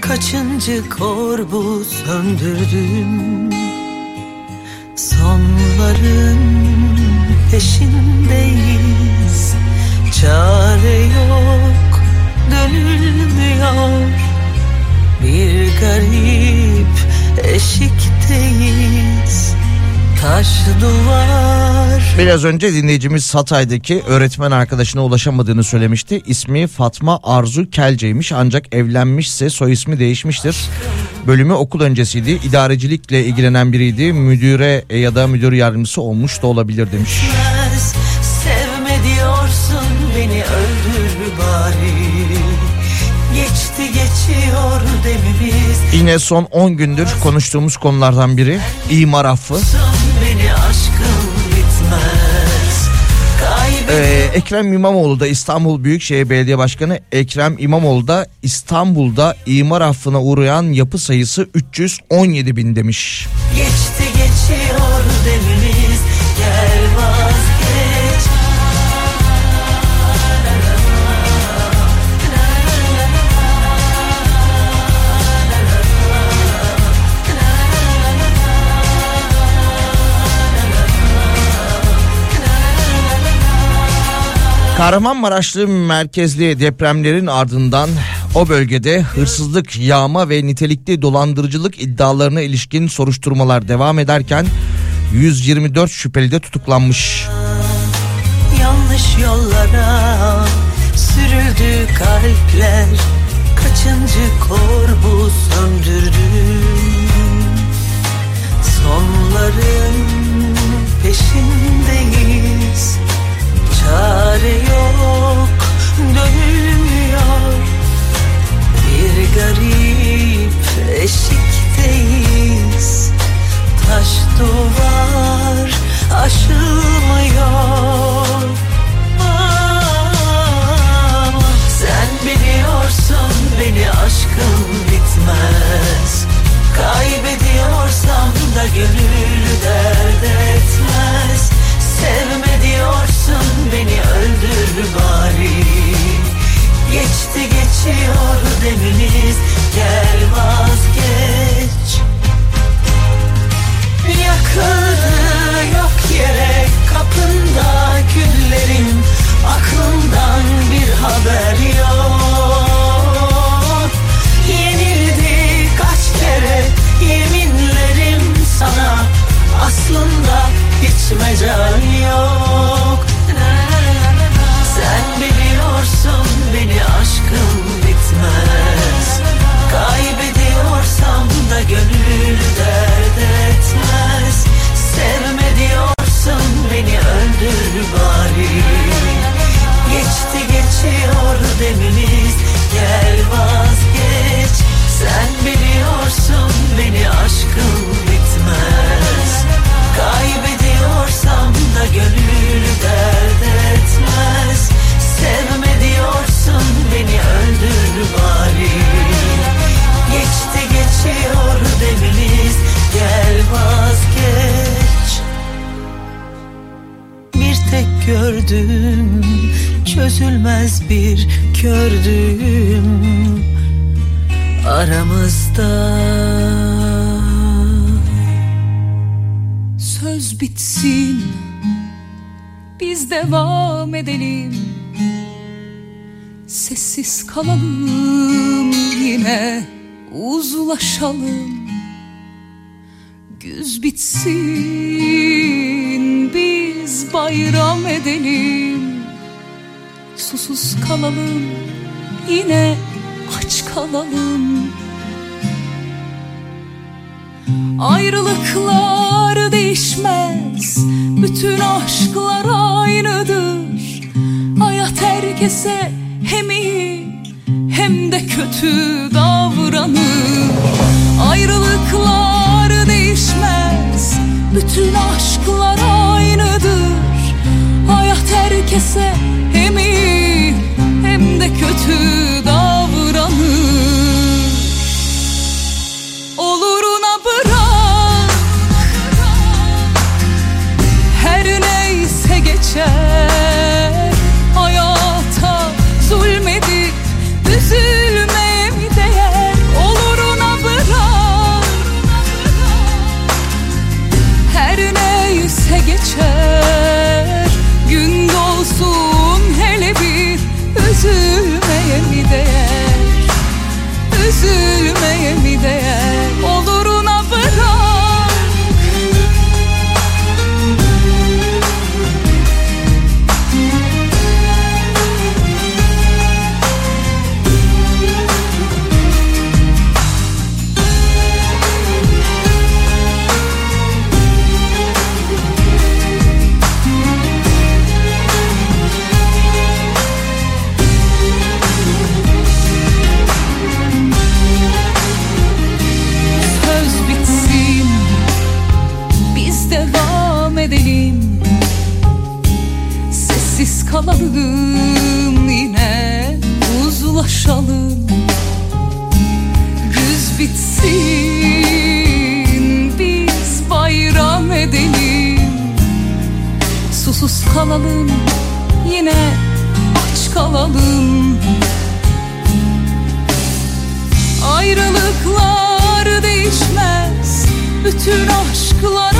kaçıncı korbu söndürdüm. Sonların peşindeyiz çare yok dönülmüyor bir garip eşikteyiz Taş duvar Biraz önce dinleyicimiz Hatay'daki öğretmen arkadaşına ulaşamadığını söylemişti. İsmi Fatma Arzu Kelce'ymiş ancak evlenmişse soy ismi değişmiştir. Bölümü okul öncesiydi. İdarecilikle ilgilenen biriydi. Müdüre ya da müdür yardımcısı olmuş da olabilir demiş. Sevme diyorsun beni öldür bari Geçti Yine son 10 gündür konuştuğumuz konulardan biri. İmar affı. Ee, Ekrem İmamoğlu da İstanbul Büyükşehir Belediye Başkanı Ekrem İmamoğlu da İstanbul'da imar affına uğrayan yapı sayısı 317 bin demiş. Geçti geçiyor demimiz Kahramanmaraşlı merkezli depremlerin ardından o bölgede hırsızlık, yağma ve nitelikli dolandırıcılık iddialarına ilişkin soruşturmalar devam ederken 124 şüpheli de tutuklanmış. Yanlış yollara sürüldü kalpler Kaçıncı kor bu söndürdün Sonların peşindeyiz Çare yok dönülmüyor Bir garip eşikteyiz. Taş duvar aşılmıyor. Sen biliyorsun beni aşkım bitmez. Kaybediyorsam da gönül dert etmez Sevme diyorsun beni öldür bari. Geçti geçiyor deminiz gel vazgeç. Yakıldı yok yere kapında güllerim Aklımdan bir haber yok. Yenildi kaç kere yeminlerim sana Aslında mecal yok. Sen biliyorsun beni aşkım bitmez. Kaybediyorsam da gönül dert etmez. Sevme diyorsun beni öldür bari. Geçti geçiyor deminiz gel vazgeç. Sen biliyorsun beni aşkım bitmez Kaybediyorsam da gönül dert etmez. Sevme diyorsun beni öldür bari. Geçti geçiyor deminiz gel vazgeç. Bir tek gördüm çözülmez bir kördüm. Aramızda Söz bitsin Biz devam edelim. Sessiz kalalım yine uzlaşalım. Güz bitsin biz bayram edelim. Susuz kalalım yine aç kalalım. Ayrılıklar Bütün aşklar aynıdır. Hayat herkese hem iyi Hem de kötü davranır. Ayrılıklar değişmez Bütün aşklar aynıdır. Hayat herkese hem iyi Hem de kötü davranır Bütün aşklar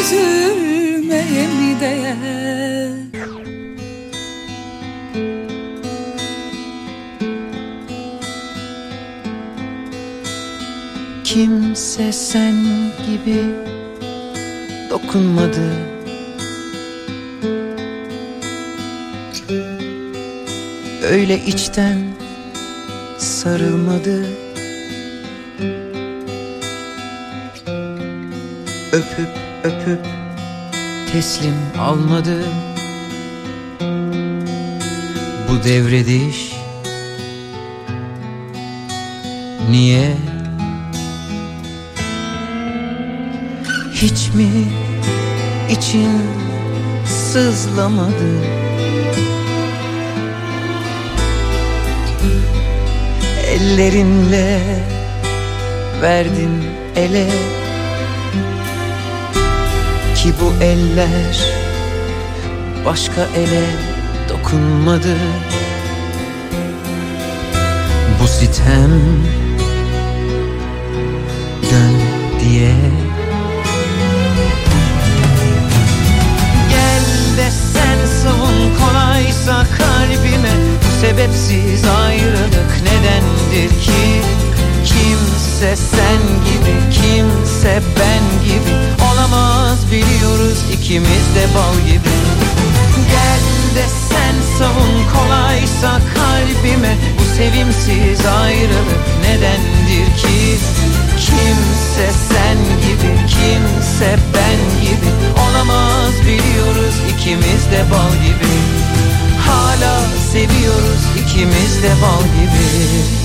Üzülmeye mi değer. Kimse sen gibi dokunmadı. Öyle içten sarılmadı. Öpüp öpüp teslim almadı. Bu devrediş Niye? Hiç mi için sızlamadı? Ellerinle verdin ele Ki bu eller başka ele dokunmadı. Bu sitem dön diye. Gel de sen savun kolaysa kalbime Bu sebepsiz ayrılık nedendir ki? Kimse sen gibi kimse ben gibi Olamaz biliyoruz ikimiz de bal gibi. Gel de sen savun kolaysa kalbime Bu sevimsiz ayrılık nedendir ki? Kimse sen gibi kimse ben gibi Olamaz biliyoruz ikimiz de bal gibi. Hala seviyoruz ikimiz de bal gibi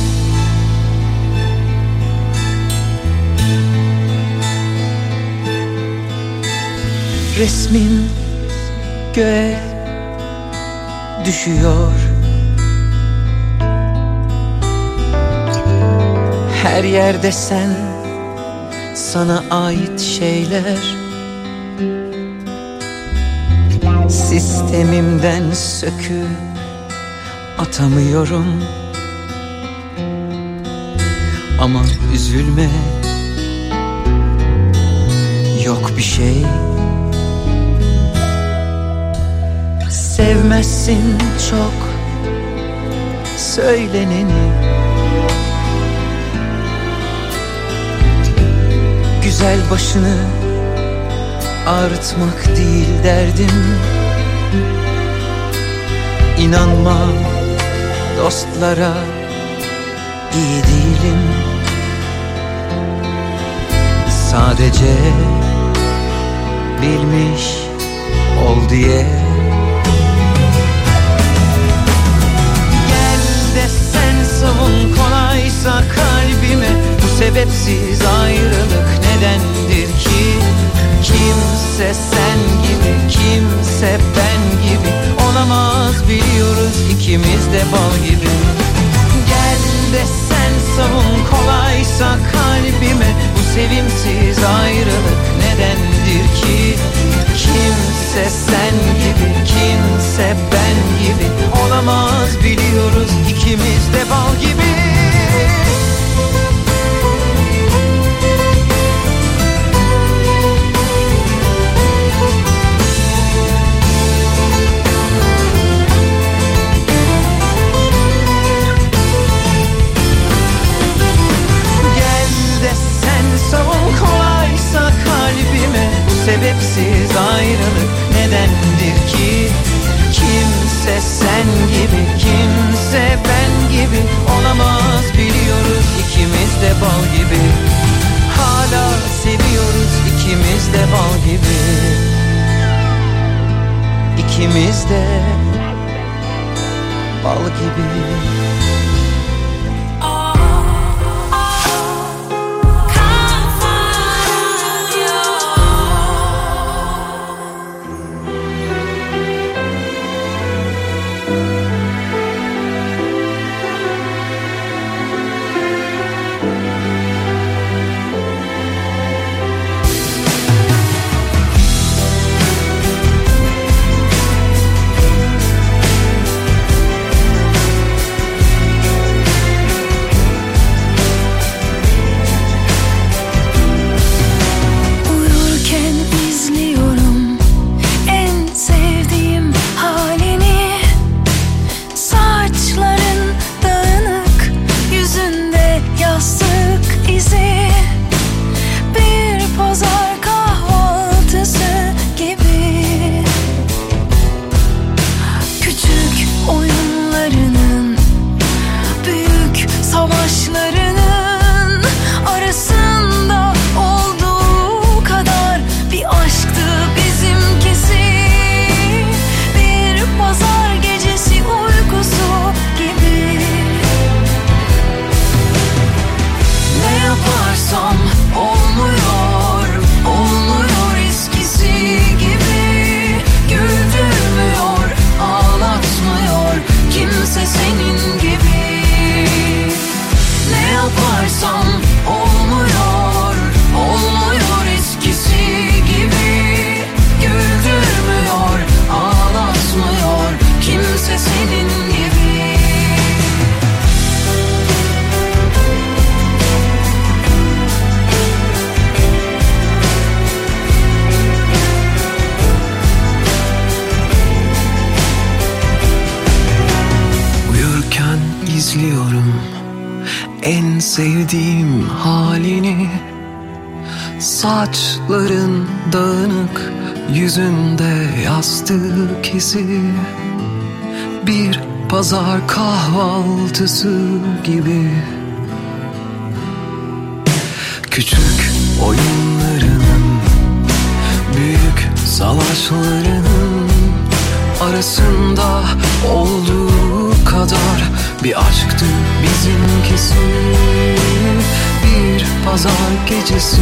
Resmin göğe düşüyor. Her yerde sen sana ait şeyler. Sistemimden söküp atamıyorum. Ama üzülme Yok bir şey Sevmezsin çok söyleneni. Güzel başını ağrıtmak değil derdim. İnanma dostlara iyi değilim. Sadece bilmiş ol diye savun kolaysa kalbime Bu sebepsiz ayrılık nedendir ki? Kimse sen gibi kimse ben gibi Olamaz biliyoruz ikimiz de bal gibi. Gel de sen savun kolaysa kalbime Bu sevimsiz ayrılık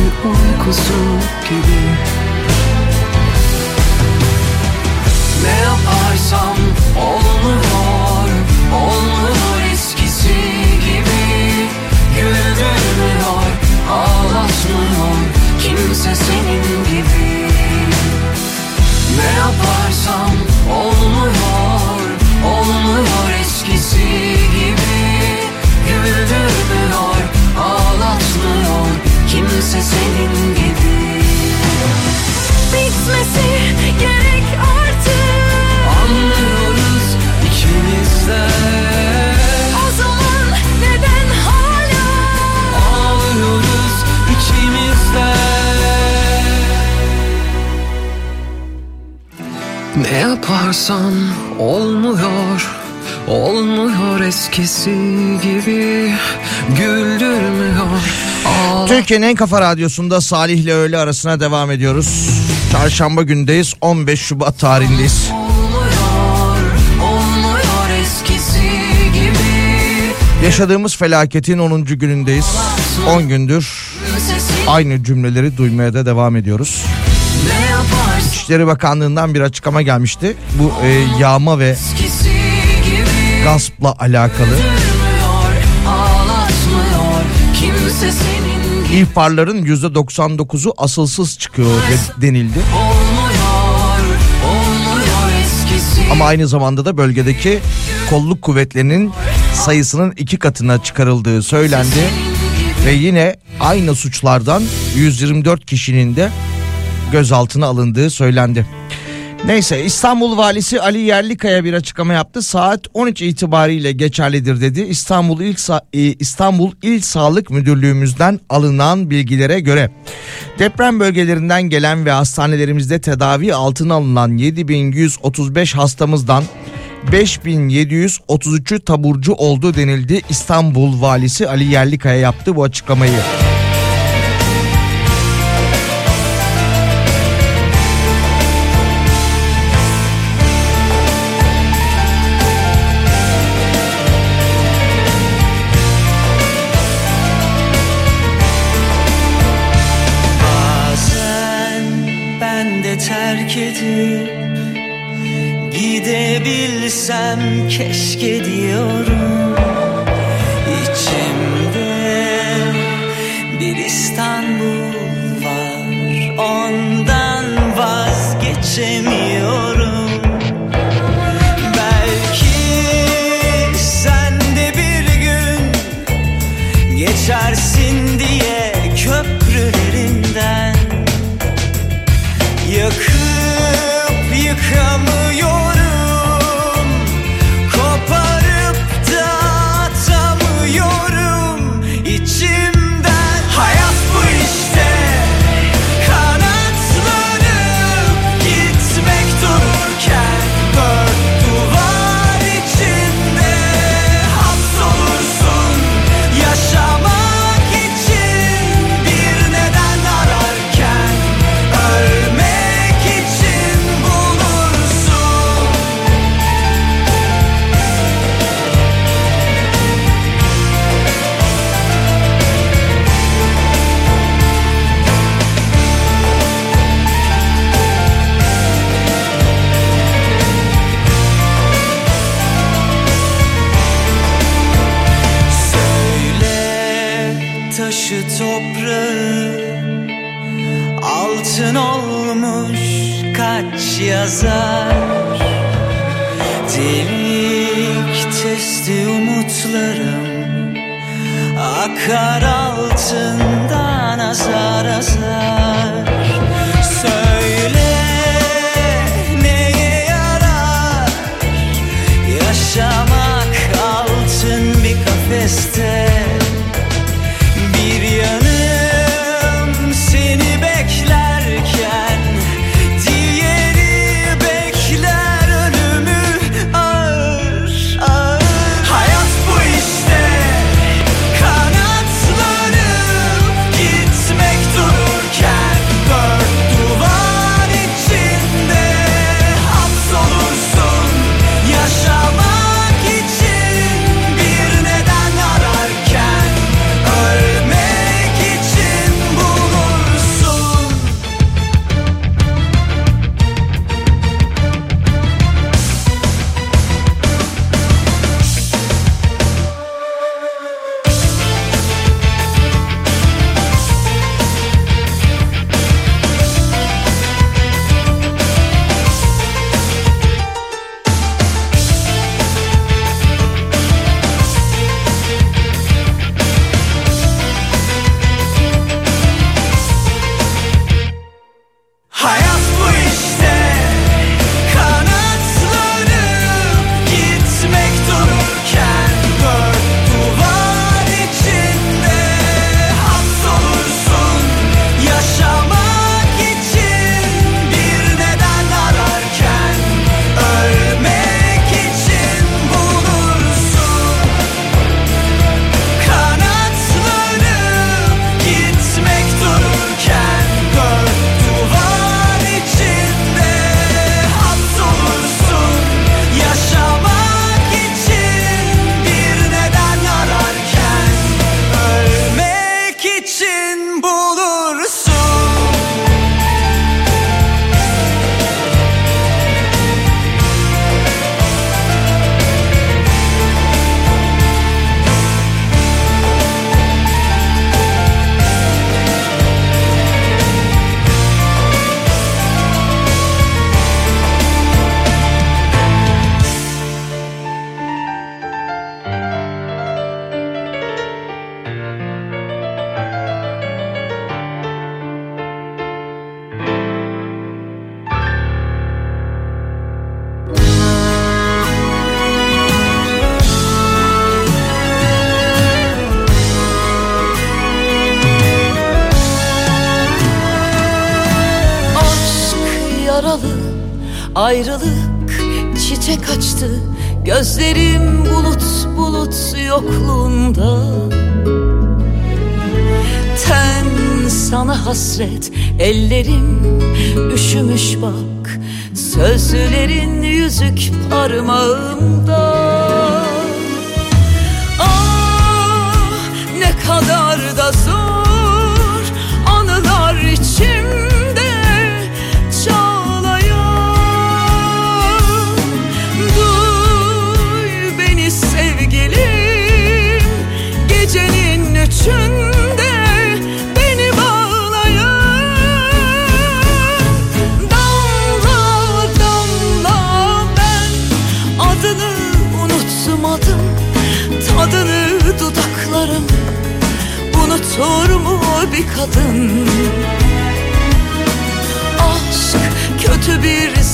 uykusu gibi. Ne yaparsam olmuyor Olmuyor eskisi gibi. Güldürmüyor Ağlatmıyor Kimse senin gibi. Ne yaparsam olmuyor Olmuyor eskisi gibi. Güldürmüyor Kimse senin gibi. Bitmesi gerek artık. Anlıyoruz ikimiz de. O zaman neden hala? Ağlıyoruz içimizde Ne yaparsan olmuyor Olmuyor eskisi gibi. Güldürmüyor Türkiye'nin en kafa radyosunda Salih ile öğle arasına devam ediyoruz. Çarşamba gündeyiz 15 Şubat tarihindeyiz. Olmuyor Yaşadığımız felaketin 10. günündeyiz. 10 gündür aynı cümleleri duymaya da devam ediyoruz. İçişleri Bakanlığı'ndan bir açıklama gelmişti. Bu e, yağma ve gaspla alakalı. Güldürmüyor İhbarların %99'u asılsız çıkıyor de- denildi. Ama aynı zamanda da bölgedeki kolluk kuvvetlerinin sayısının iki katına çıkarıldığı söylendi. Ve yine aynı suçlardan 124 kişinin de gözaltına alındığı söylendi. Neyse İstanbul Valisi Ali Yerlikaya bir açıklama yaptı. Saat 13 itibariyle geçerlidir dedi. İstanbul İl, Sa- e, İstanbul İl Sağlık Müdürlüğümüzden alınan bilgilere göre deprem bölgelerinden gelen ve hastanelerimizde tedavi altına alınan 7135 hastamızdan 5733'ü taburcu oldu denildi. İstanbul Valisi Ali Yerlikaya yaptı bu açıklamayı. Yaralı Ayrılık çiçek açtı. Gözlerim bulut bulut yokluğunda. Ten sana hasret Ellerim üşümüş bak. Sözlerin yüzük parmağımda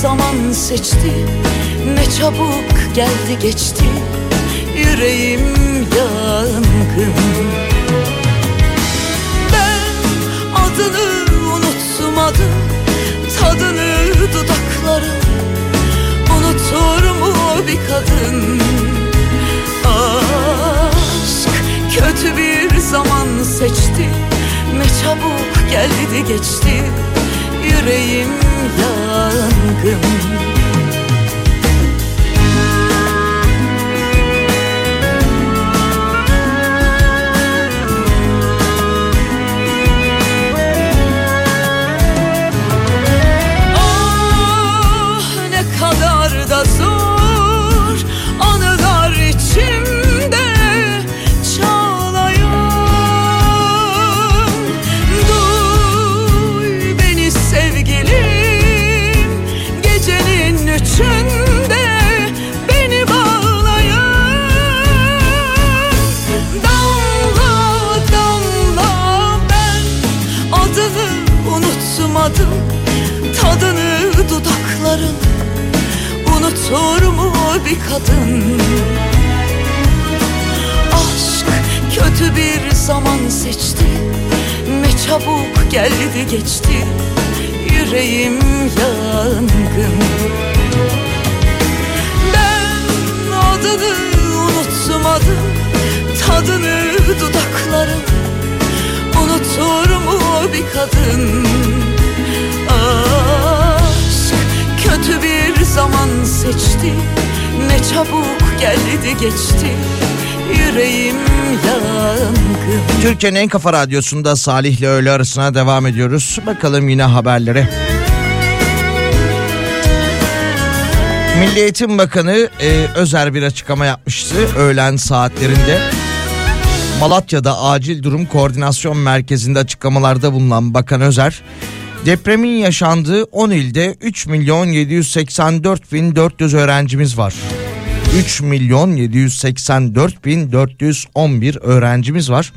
zaman seçti. Ne çabuk geldi geçti. Yüreğim yangın. Ben adını unutmadım Tadını dudaklarım Unutur mu bir kadın? Aşk kötü bir zaman seçti. Ne çabuk geldi geçti. Yüreğim yangın bir kadın. Aşk kötü bir zaman seçti. Ne çabuk geldi geçti. Yüreğim yangın. Ben adını unutmadım. Tadını dudaklarım Unutur mu bir kadın? Aşk kötü bir zaman seçti Ne çabuk geldi geçti Yüreğim yangın Türkiye'nin en kafa radyosunda Salih ile öğle arasına devam ediyoruz. Bakalım yine haberlere. Milli Eğitim Bakanı e, özel bir açıklama yapmıştı öğlen saatlerinde. Malatya'da acil durum koordinasyon merkezinde açıklamalarda bulunan Bakan Özer, depremin yaşandığı 10 ilde 3 milyon 784 bin 400 öğrencimiz var. 3 milyon 784 bin 411 öğrencimiz var.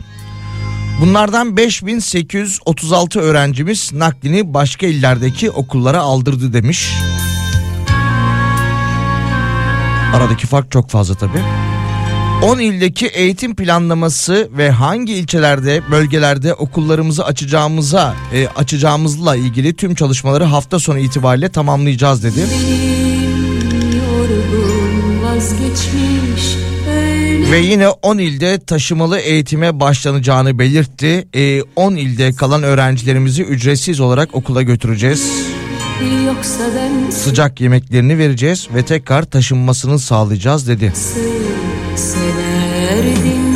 Bunlardan 5836 öğrencimiz naklini başka illerdeki okullara aldırdı demiş. Aradaki fark çok fazla tabii. 10 ildeki eğitim planlaması ve hangi ilçelerde, bölgelerde okullarımızı açacağımıza, e, açacağımızla ilgili tüm çalışmaları hafta sonu itibariyle tamamlayacağız dedi. Ve yine 10 ilde taşımalı eğitime başlanacağını belirtti. E, 10 ilde kalan öğrencilerimizi ücretsiz olarak okula götüreceğiz. Sıcak yemeklerini vereceğiz ve tekrar taşınmasını sağlayacağız dedi. Severdin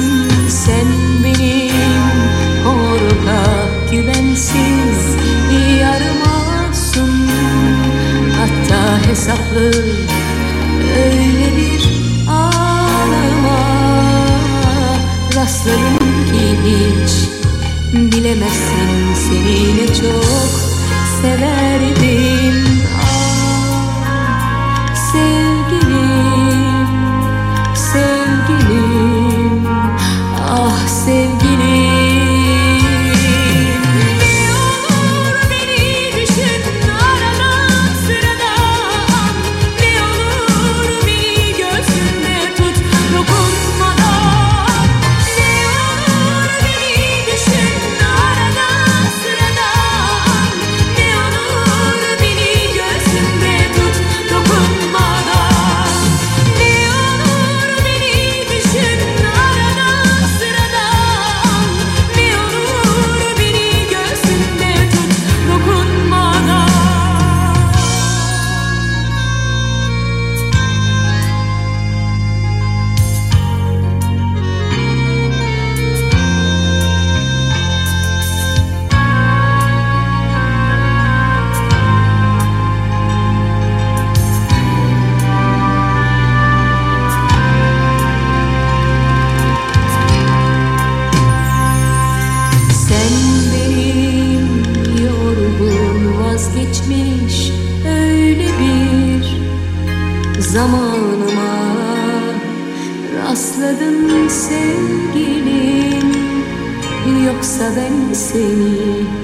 Sen benim korkak güvensiz yarımasın Hatta hesaplı öyle bir ağlama Rastlarım ki hiç bilemezsin. Seni ne çok severdim ben seni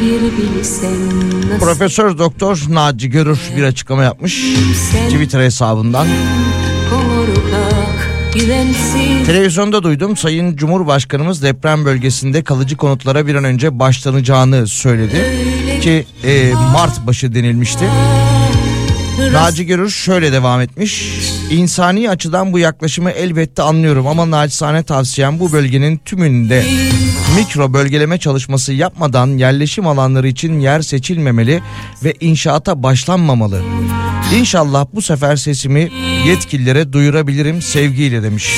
bir bilsem Profesör Doktor Naci Görür bir açıklama yapmış Twitter hesabından. Televizyonda duydum Sayın Cumhurbaşkanımız deprem bölgesinde kalıcı konutlara bir an önce başlanacağını söyledi. Ki e, Mart başı denilmişti. Naci Görür şöyle devam etmiş. İnsani açıdan bu yaklaşımı elbette anlıyorum ama naçizane tavsiyem bu bölgenin tümünde mikro bölgeleme çalışması yapmadan yerleşim alanları için yer seçilmemeli ve inşaata başlanmamalı. İnşallah bu sefer sesimi yetkililere duyurabilirim sevgiyle demiş.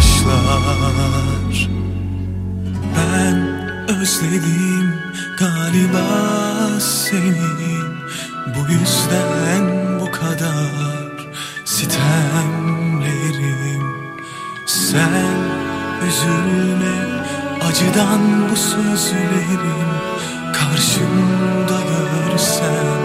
Başlar Ben özledim galiba seni. Bu yüzden bu kadar sitemlerim. Sen üzülme acıdan bu sözlerim Karşımda görsen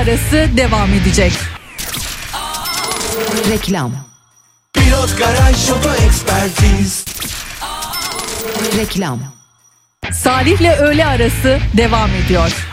arası devam edecek. Reklam Pilot Garaj Oto Ekspertiz Reklam Salih'le öğle arası devam ediyor.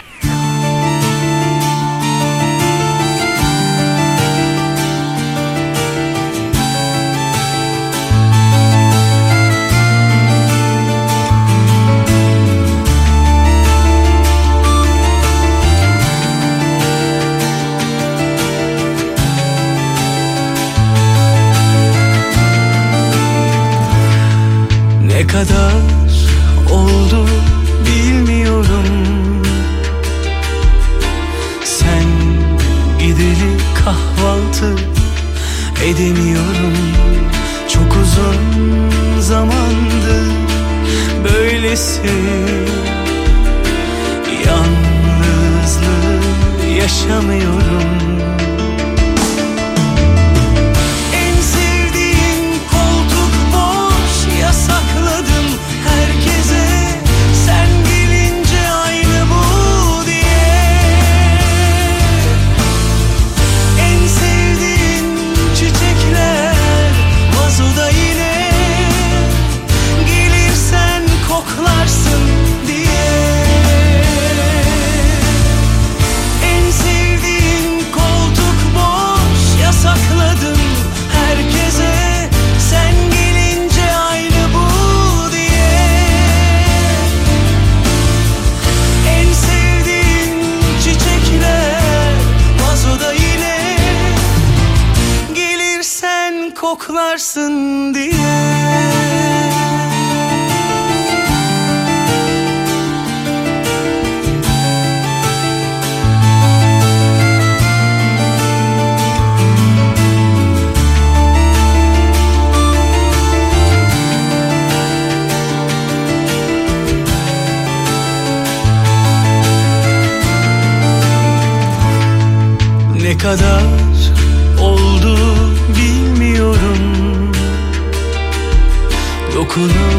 You.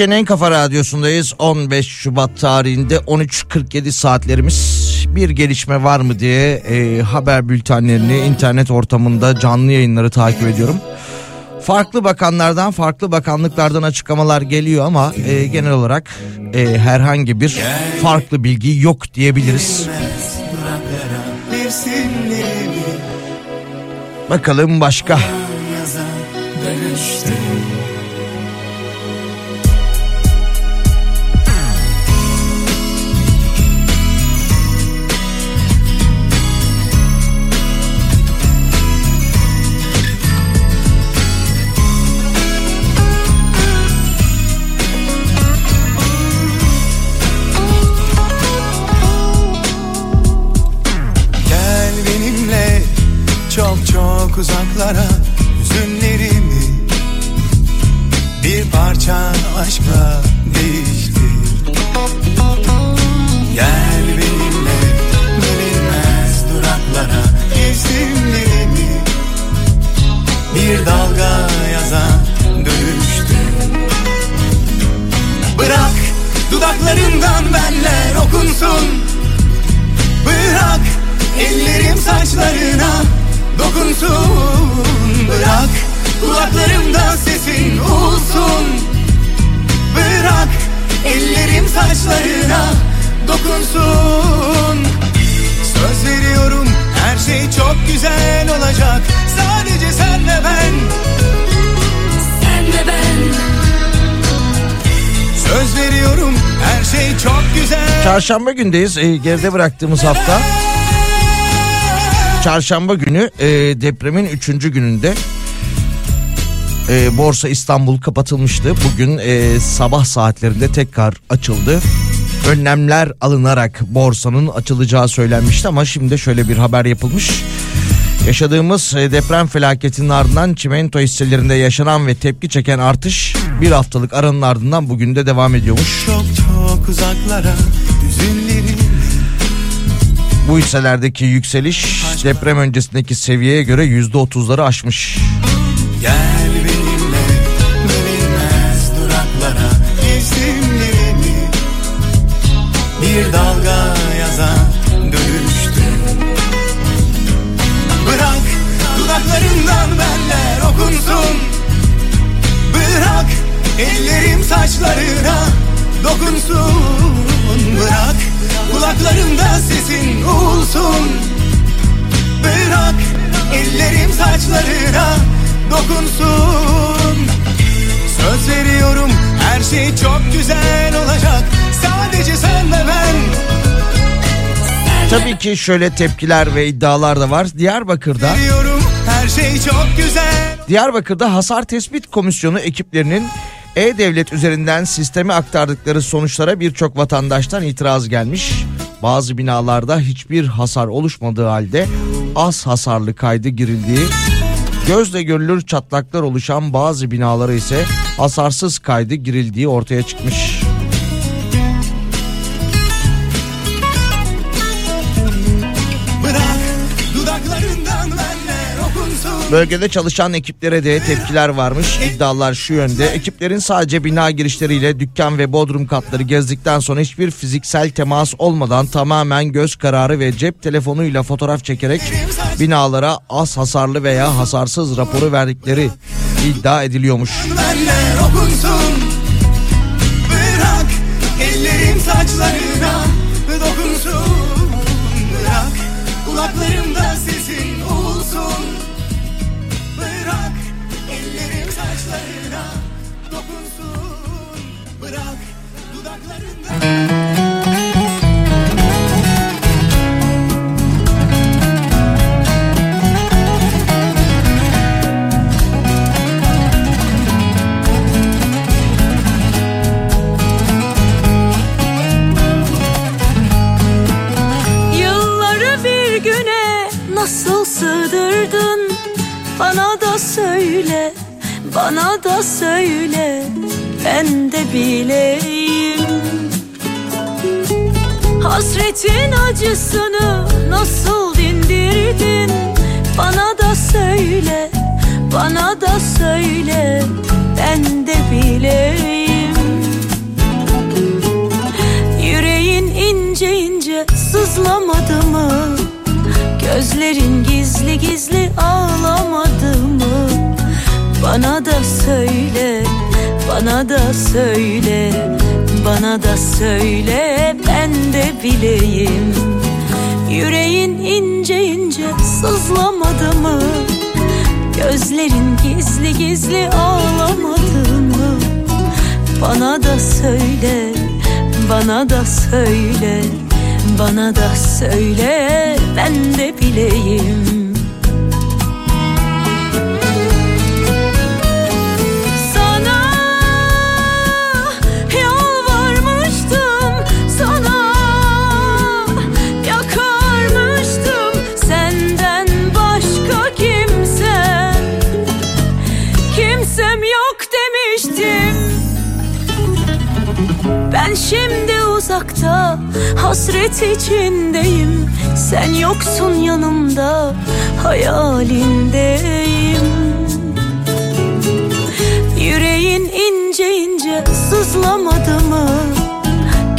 Türkiye'nin en kafa radyosundayız. 15 Şubat tarihinde 13.47 saatlerimiz. Bir gelişme var mı diye e, haber bültenlerini internet ortamında canlı yayınları takip ediyorum. Farklı bakanlardan, farklı bakanlıklardan açıklamalar geliyor ama e, genel olarak e, herhangi bir farklı bilgi yok diyebiliriz. Bakalım başka. Dönüşte. Uzaklara hüzünlerimi. Bir parça aşkla değiştir Gel benimle bilinmez duraklara Mevsimlerimi bir dalga yazan dönüştür Bırak dudaklarından benler okunsun. Bırak ellerim saçlarına dokunsun Bırak. Kulaklarımda sesin olsun. Bırak ellerim saçlarına dokunsun. Söz veriyorum her şey çok güzel olacak. Sadece sen ve ben. Sen ve ben. Söz veriyorum her şey çok güzel. Çarşamba gündeyiz. Ee, geride bıraktığımız hafta. Çarşamba günü e, depremin 3. gününde e, Borsa İstanbul kapatılmıştı. Bugün e, sabah saatlerinde tekrar açıldı. Önlemler alınarak borsanın açılacağı söylenmişti ama şimdi şöyle bir haber yapılmış. Yaşadığımız e, deprem felaketinin ardından çimento hisselerinde yaşanan ve tepki çeken artış bir haftalık aranın ardından bugün de devam ediyormuş. Çok çok uzaklara hüzünlerim Bu hisselerdeki yükseliş deprem öncesindeki seviyeye göre yüzde otuzları aşmış. Gel benimle bilinmez duraklara Mevsimlerimi bir dalga yazan dönüştür Bırak dudaklarından benler okunsun. Bırak ellerim saçlarına dokunsun. Bırak kulaklarımda sesin olsun. Bırak ellerim saçlarına dokunsun. Söz veriyorum her şey çok güzel olacak. Sadece sen ve ben. Tabii ki şöyle tepkiler ve iddialar da var. Diyarbakır'da Veriyorum her şey çok güzel. Diyarbakır'da Hasar Tespit Komisyonu ekiplerinin e-devlet üzerinden sisteme aktardıkları sonuçlara birçok vatandaştan itiraz gelmiş. Bazı binalarda hiçbir hasar oluşmadığı halde az hasarlı kaydı girildiği, gözle görülür çatlaklar oluşan bazı binalara ise hasarsız kaydı girildiği ortaya çıkmış. Bölgede çalışan ekiplere de tepkiler varmış. İddialar şu yönde. Ekiplerin sadece bina girişleriyle dükkan ve bodrum katları gezdikten sonra hiçbir fiziksel temas olmadan tamamen göz kararı ve cep telefonuyla fotoğraf çekerek binalara az hasarlı veya hasarsız raporu verdikleri iddia ediliyormuş. Bırak ellerim saçlarına söyle, bana da söyle Ben de bileyim Hasretin acısını nasıl dindirdin Bana da söyle, bana da söyle Ben de bileyim Yüreğin ince ince sızlamadı mı? Gözlerin gizli gizli ağlamadı mı? Bana da söyle, bana da söyle, bana da söyle ben de bileyim. Yüreğin ince ince sızlamadı mı? Gözlerin gizli gizli ağlamadı mı? Bana da söyle, bana da söyle, bana da söyle ben de bileyim. Hasret içindeyim. Sen yoksun yanımda hayalindeyim. Yüreğin ince ince sızlamadı mı?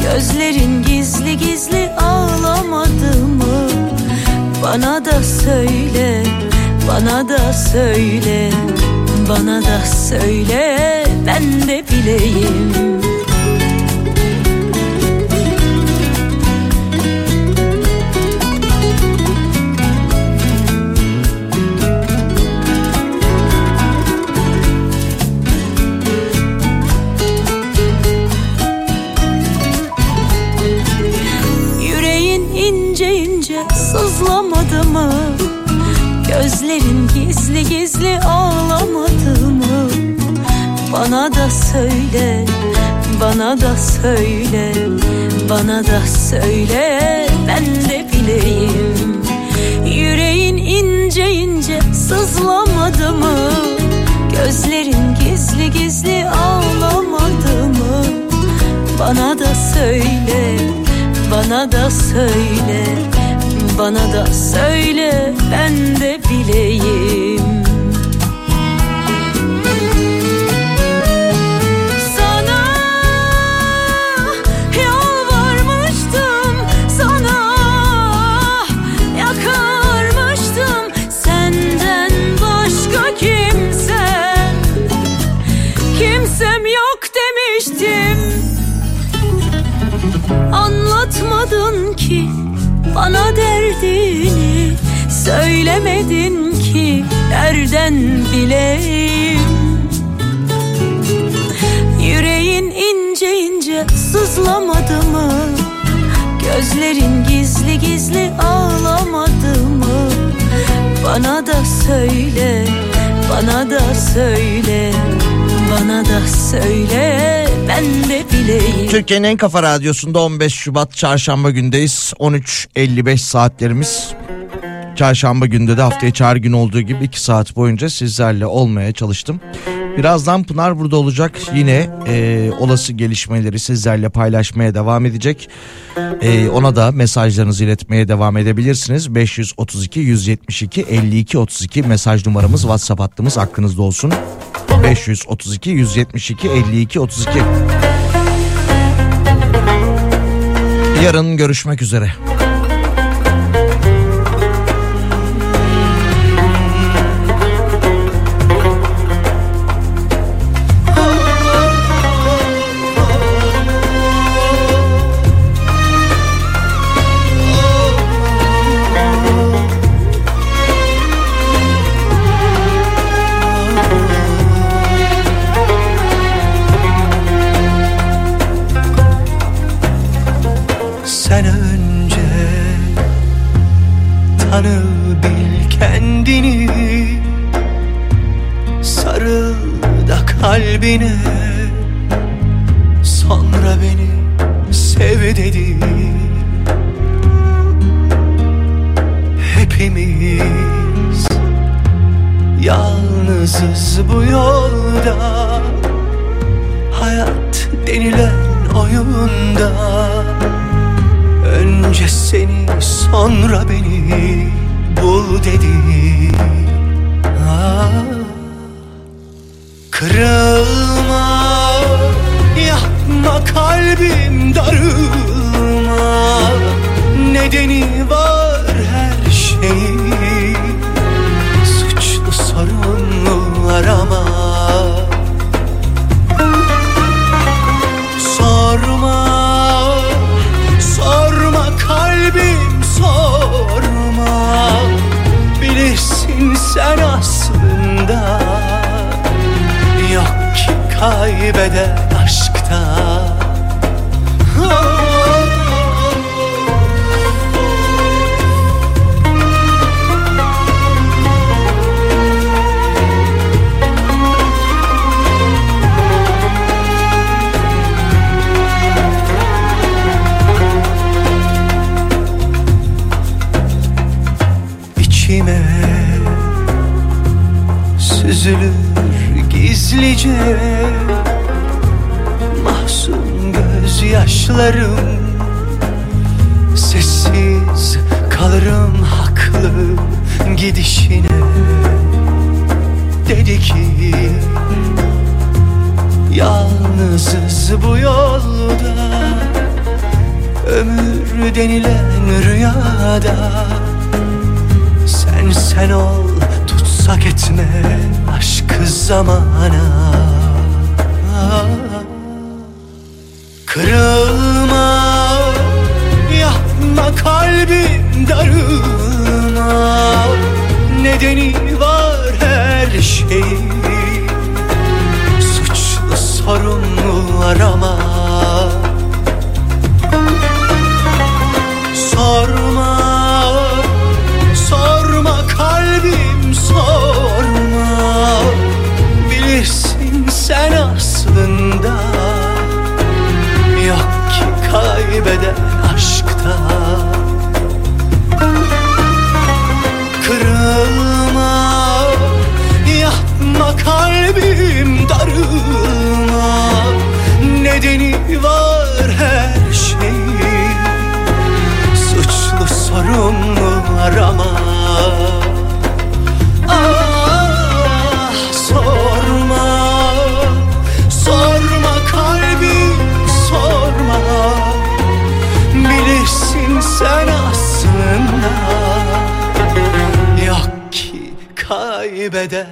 Gözlerin gizli gizli ağlamadı mı? Bana da söyle, bana da söyle Bana da söyle, ben de bileyim mı? Gözlerin gizli gizli ağlamadı mı? Bana da söyle, bana da söyle, bana da söyle, ben de bileyim. Yüreğin ince ince sızlamadı mı? Gözlerin gizli gizli ağlamadı mı? Bana da söyle, bana da söyle, bana da söyle, ben de bileyim. Bana derdini Söylemedin ki nereden bileyim? Yüreğin ince ince sızlamadı mı? Gözlerin gizli gizli ağlamadı mı? Bana da söyle, bana da söyle Bana da söyle, ben de Türkiye'nin en kafa radyosunda 15 Şubat çarşamba gündeyiz. 13.55 saatlerimiz. Çarşamba günde de haftaya çağrı gün olduğu gibi 2 saat boyunca sizlerle olmaya çalıştım. Birazdan Pınar burada olacak. Yine e, olası gelişmeleri sizlerle paylaşmaya devam edecek. E, ona da mesajlarınızı iletmeye devam edebilirsiniz. 532 172 52 32 mesaj numaramız WhatsApp hattımız aklınızda olsun. 532 172 52 32 Yarın görüşmek üzere. Tanı bil kendini. Sarıl da kalbine Sonra beni sev dedi. Hepimiz yalnızız bu yolda. Hayat denilen oyunda Önce seni sonra beni bul dedi. Ah, Kırılma yapma kalbim darılma. Nedeni var her şeyin Suçlu sorumlu arama sen aslında. Yok ki kaybeden süzülür gizlice. Mahzun göz gözyaşlarım Sessiz kalırım haklı gidişine. Dedi ki Yalnızız bu yolda Ömür denilen rüyada. Sen sen ol tutsak etme aşkı zamana. Kırılma. Yapma kalbim darılma. Nedeni var her şeyin. Suçlu sorumlu arama sorma ki kaybeden aşkta. Kırılma, yapma kalbim darılma Nedeni var her şeyin. Suçlu sorumlu arama Yok ki kaybeden aşk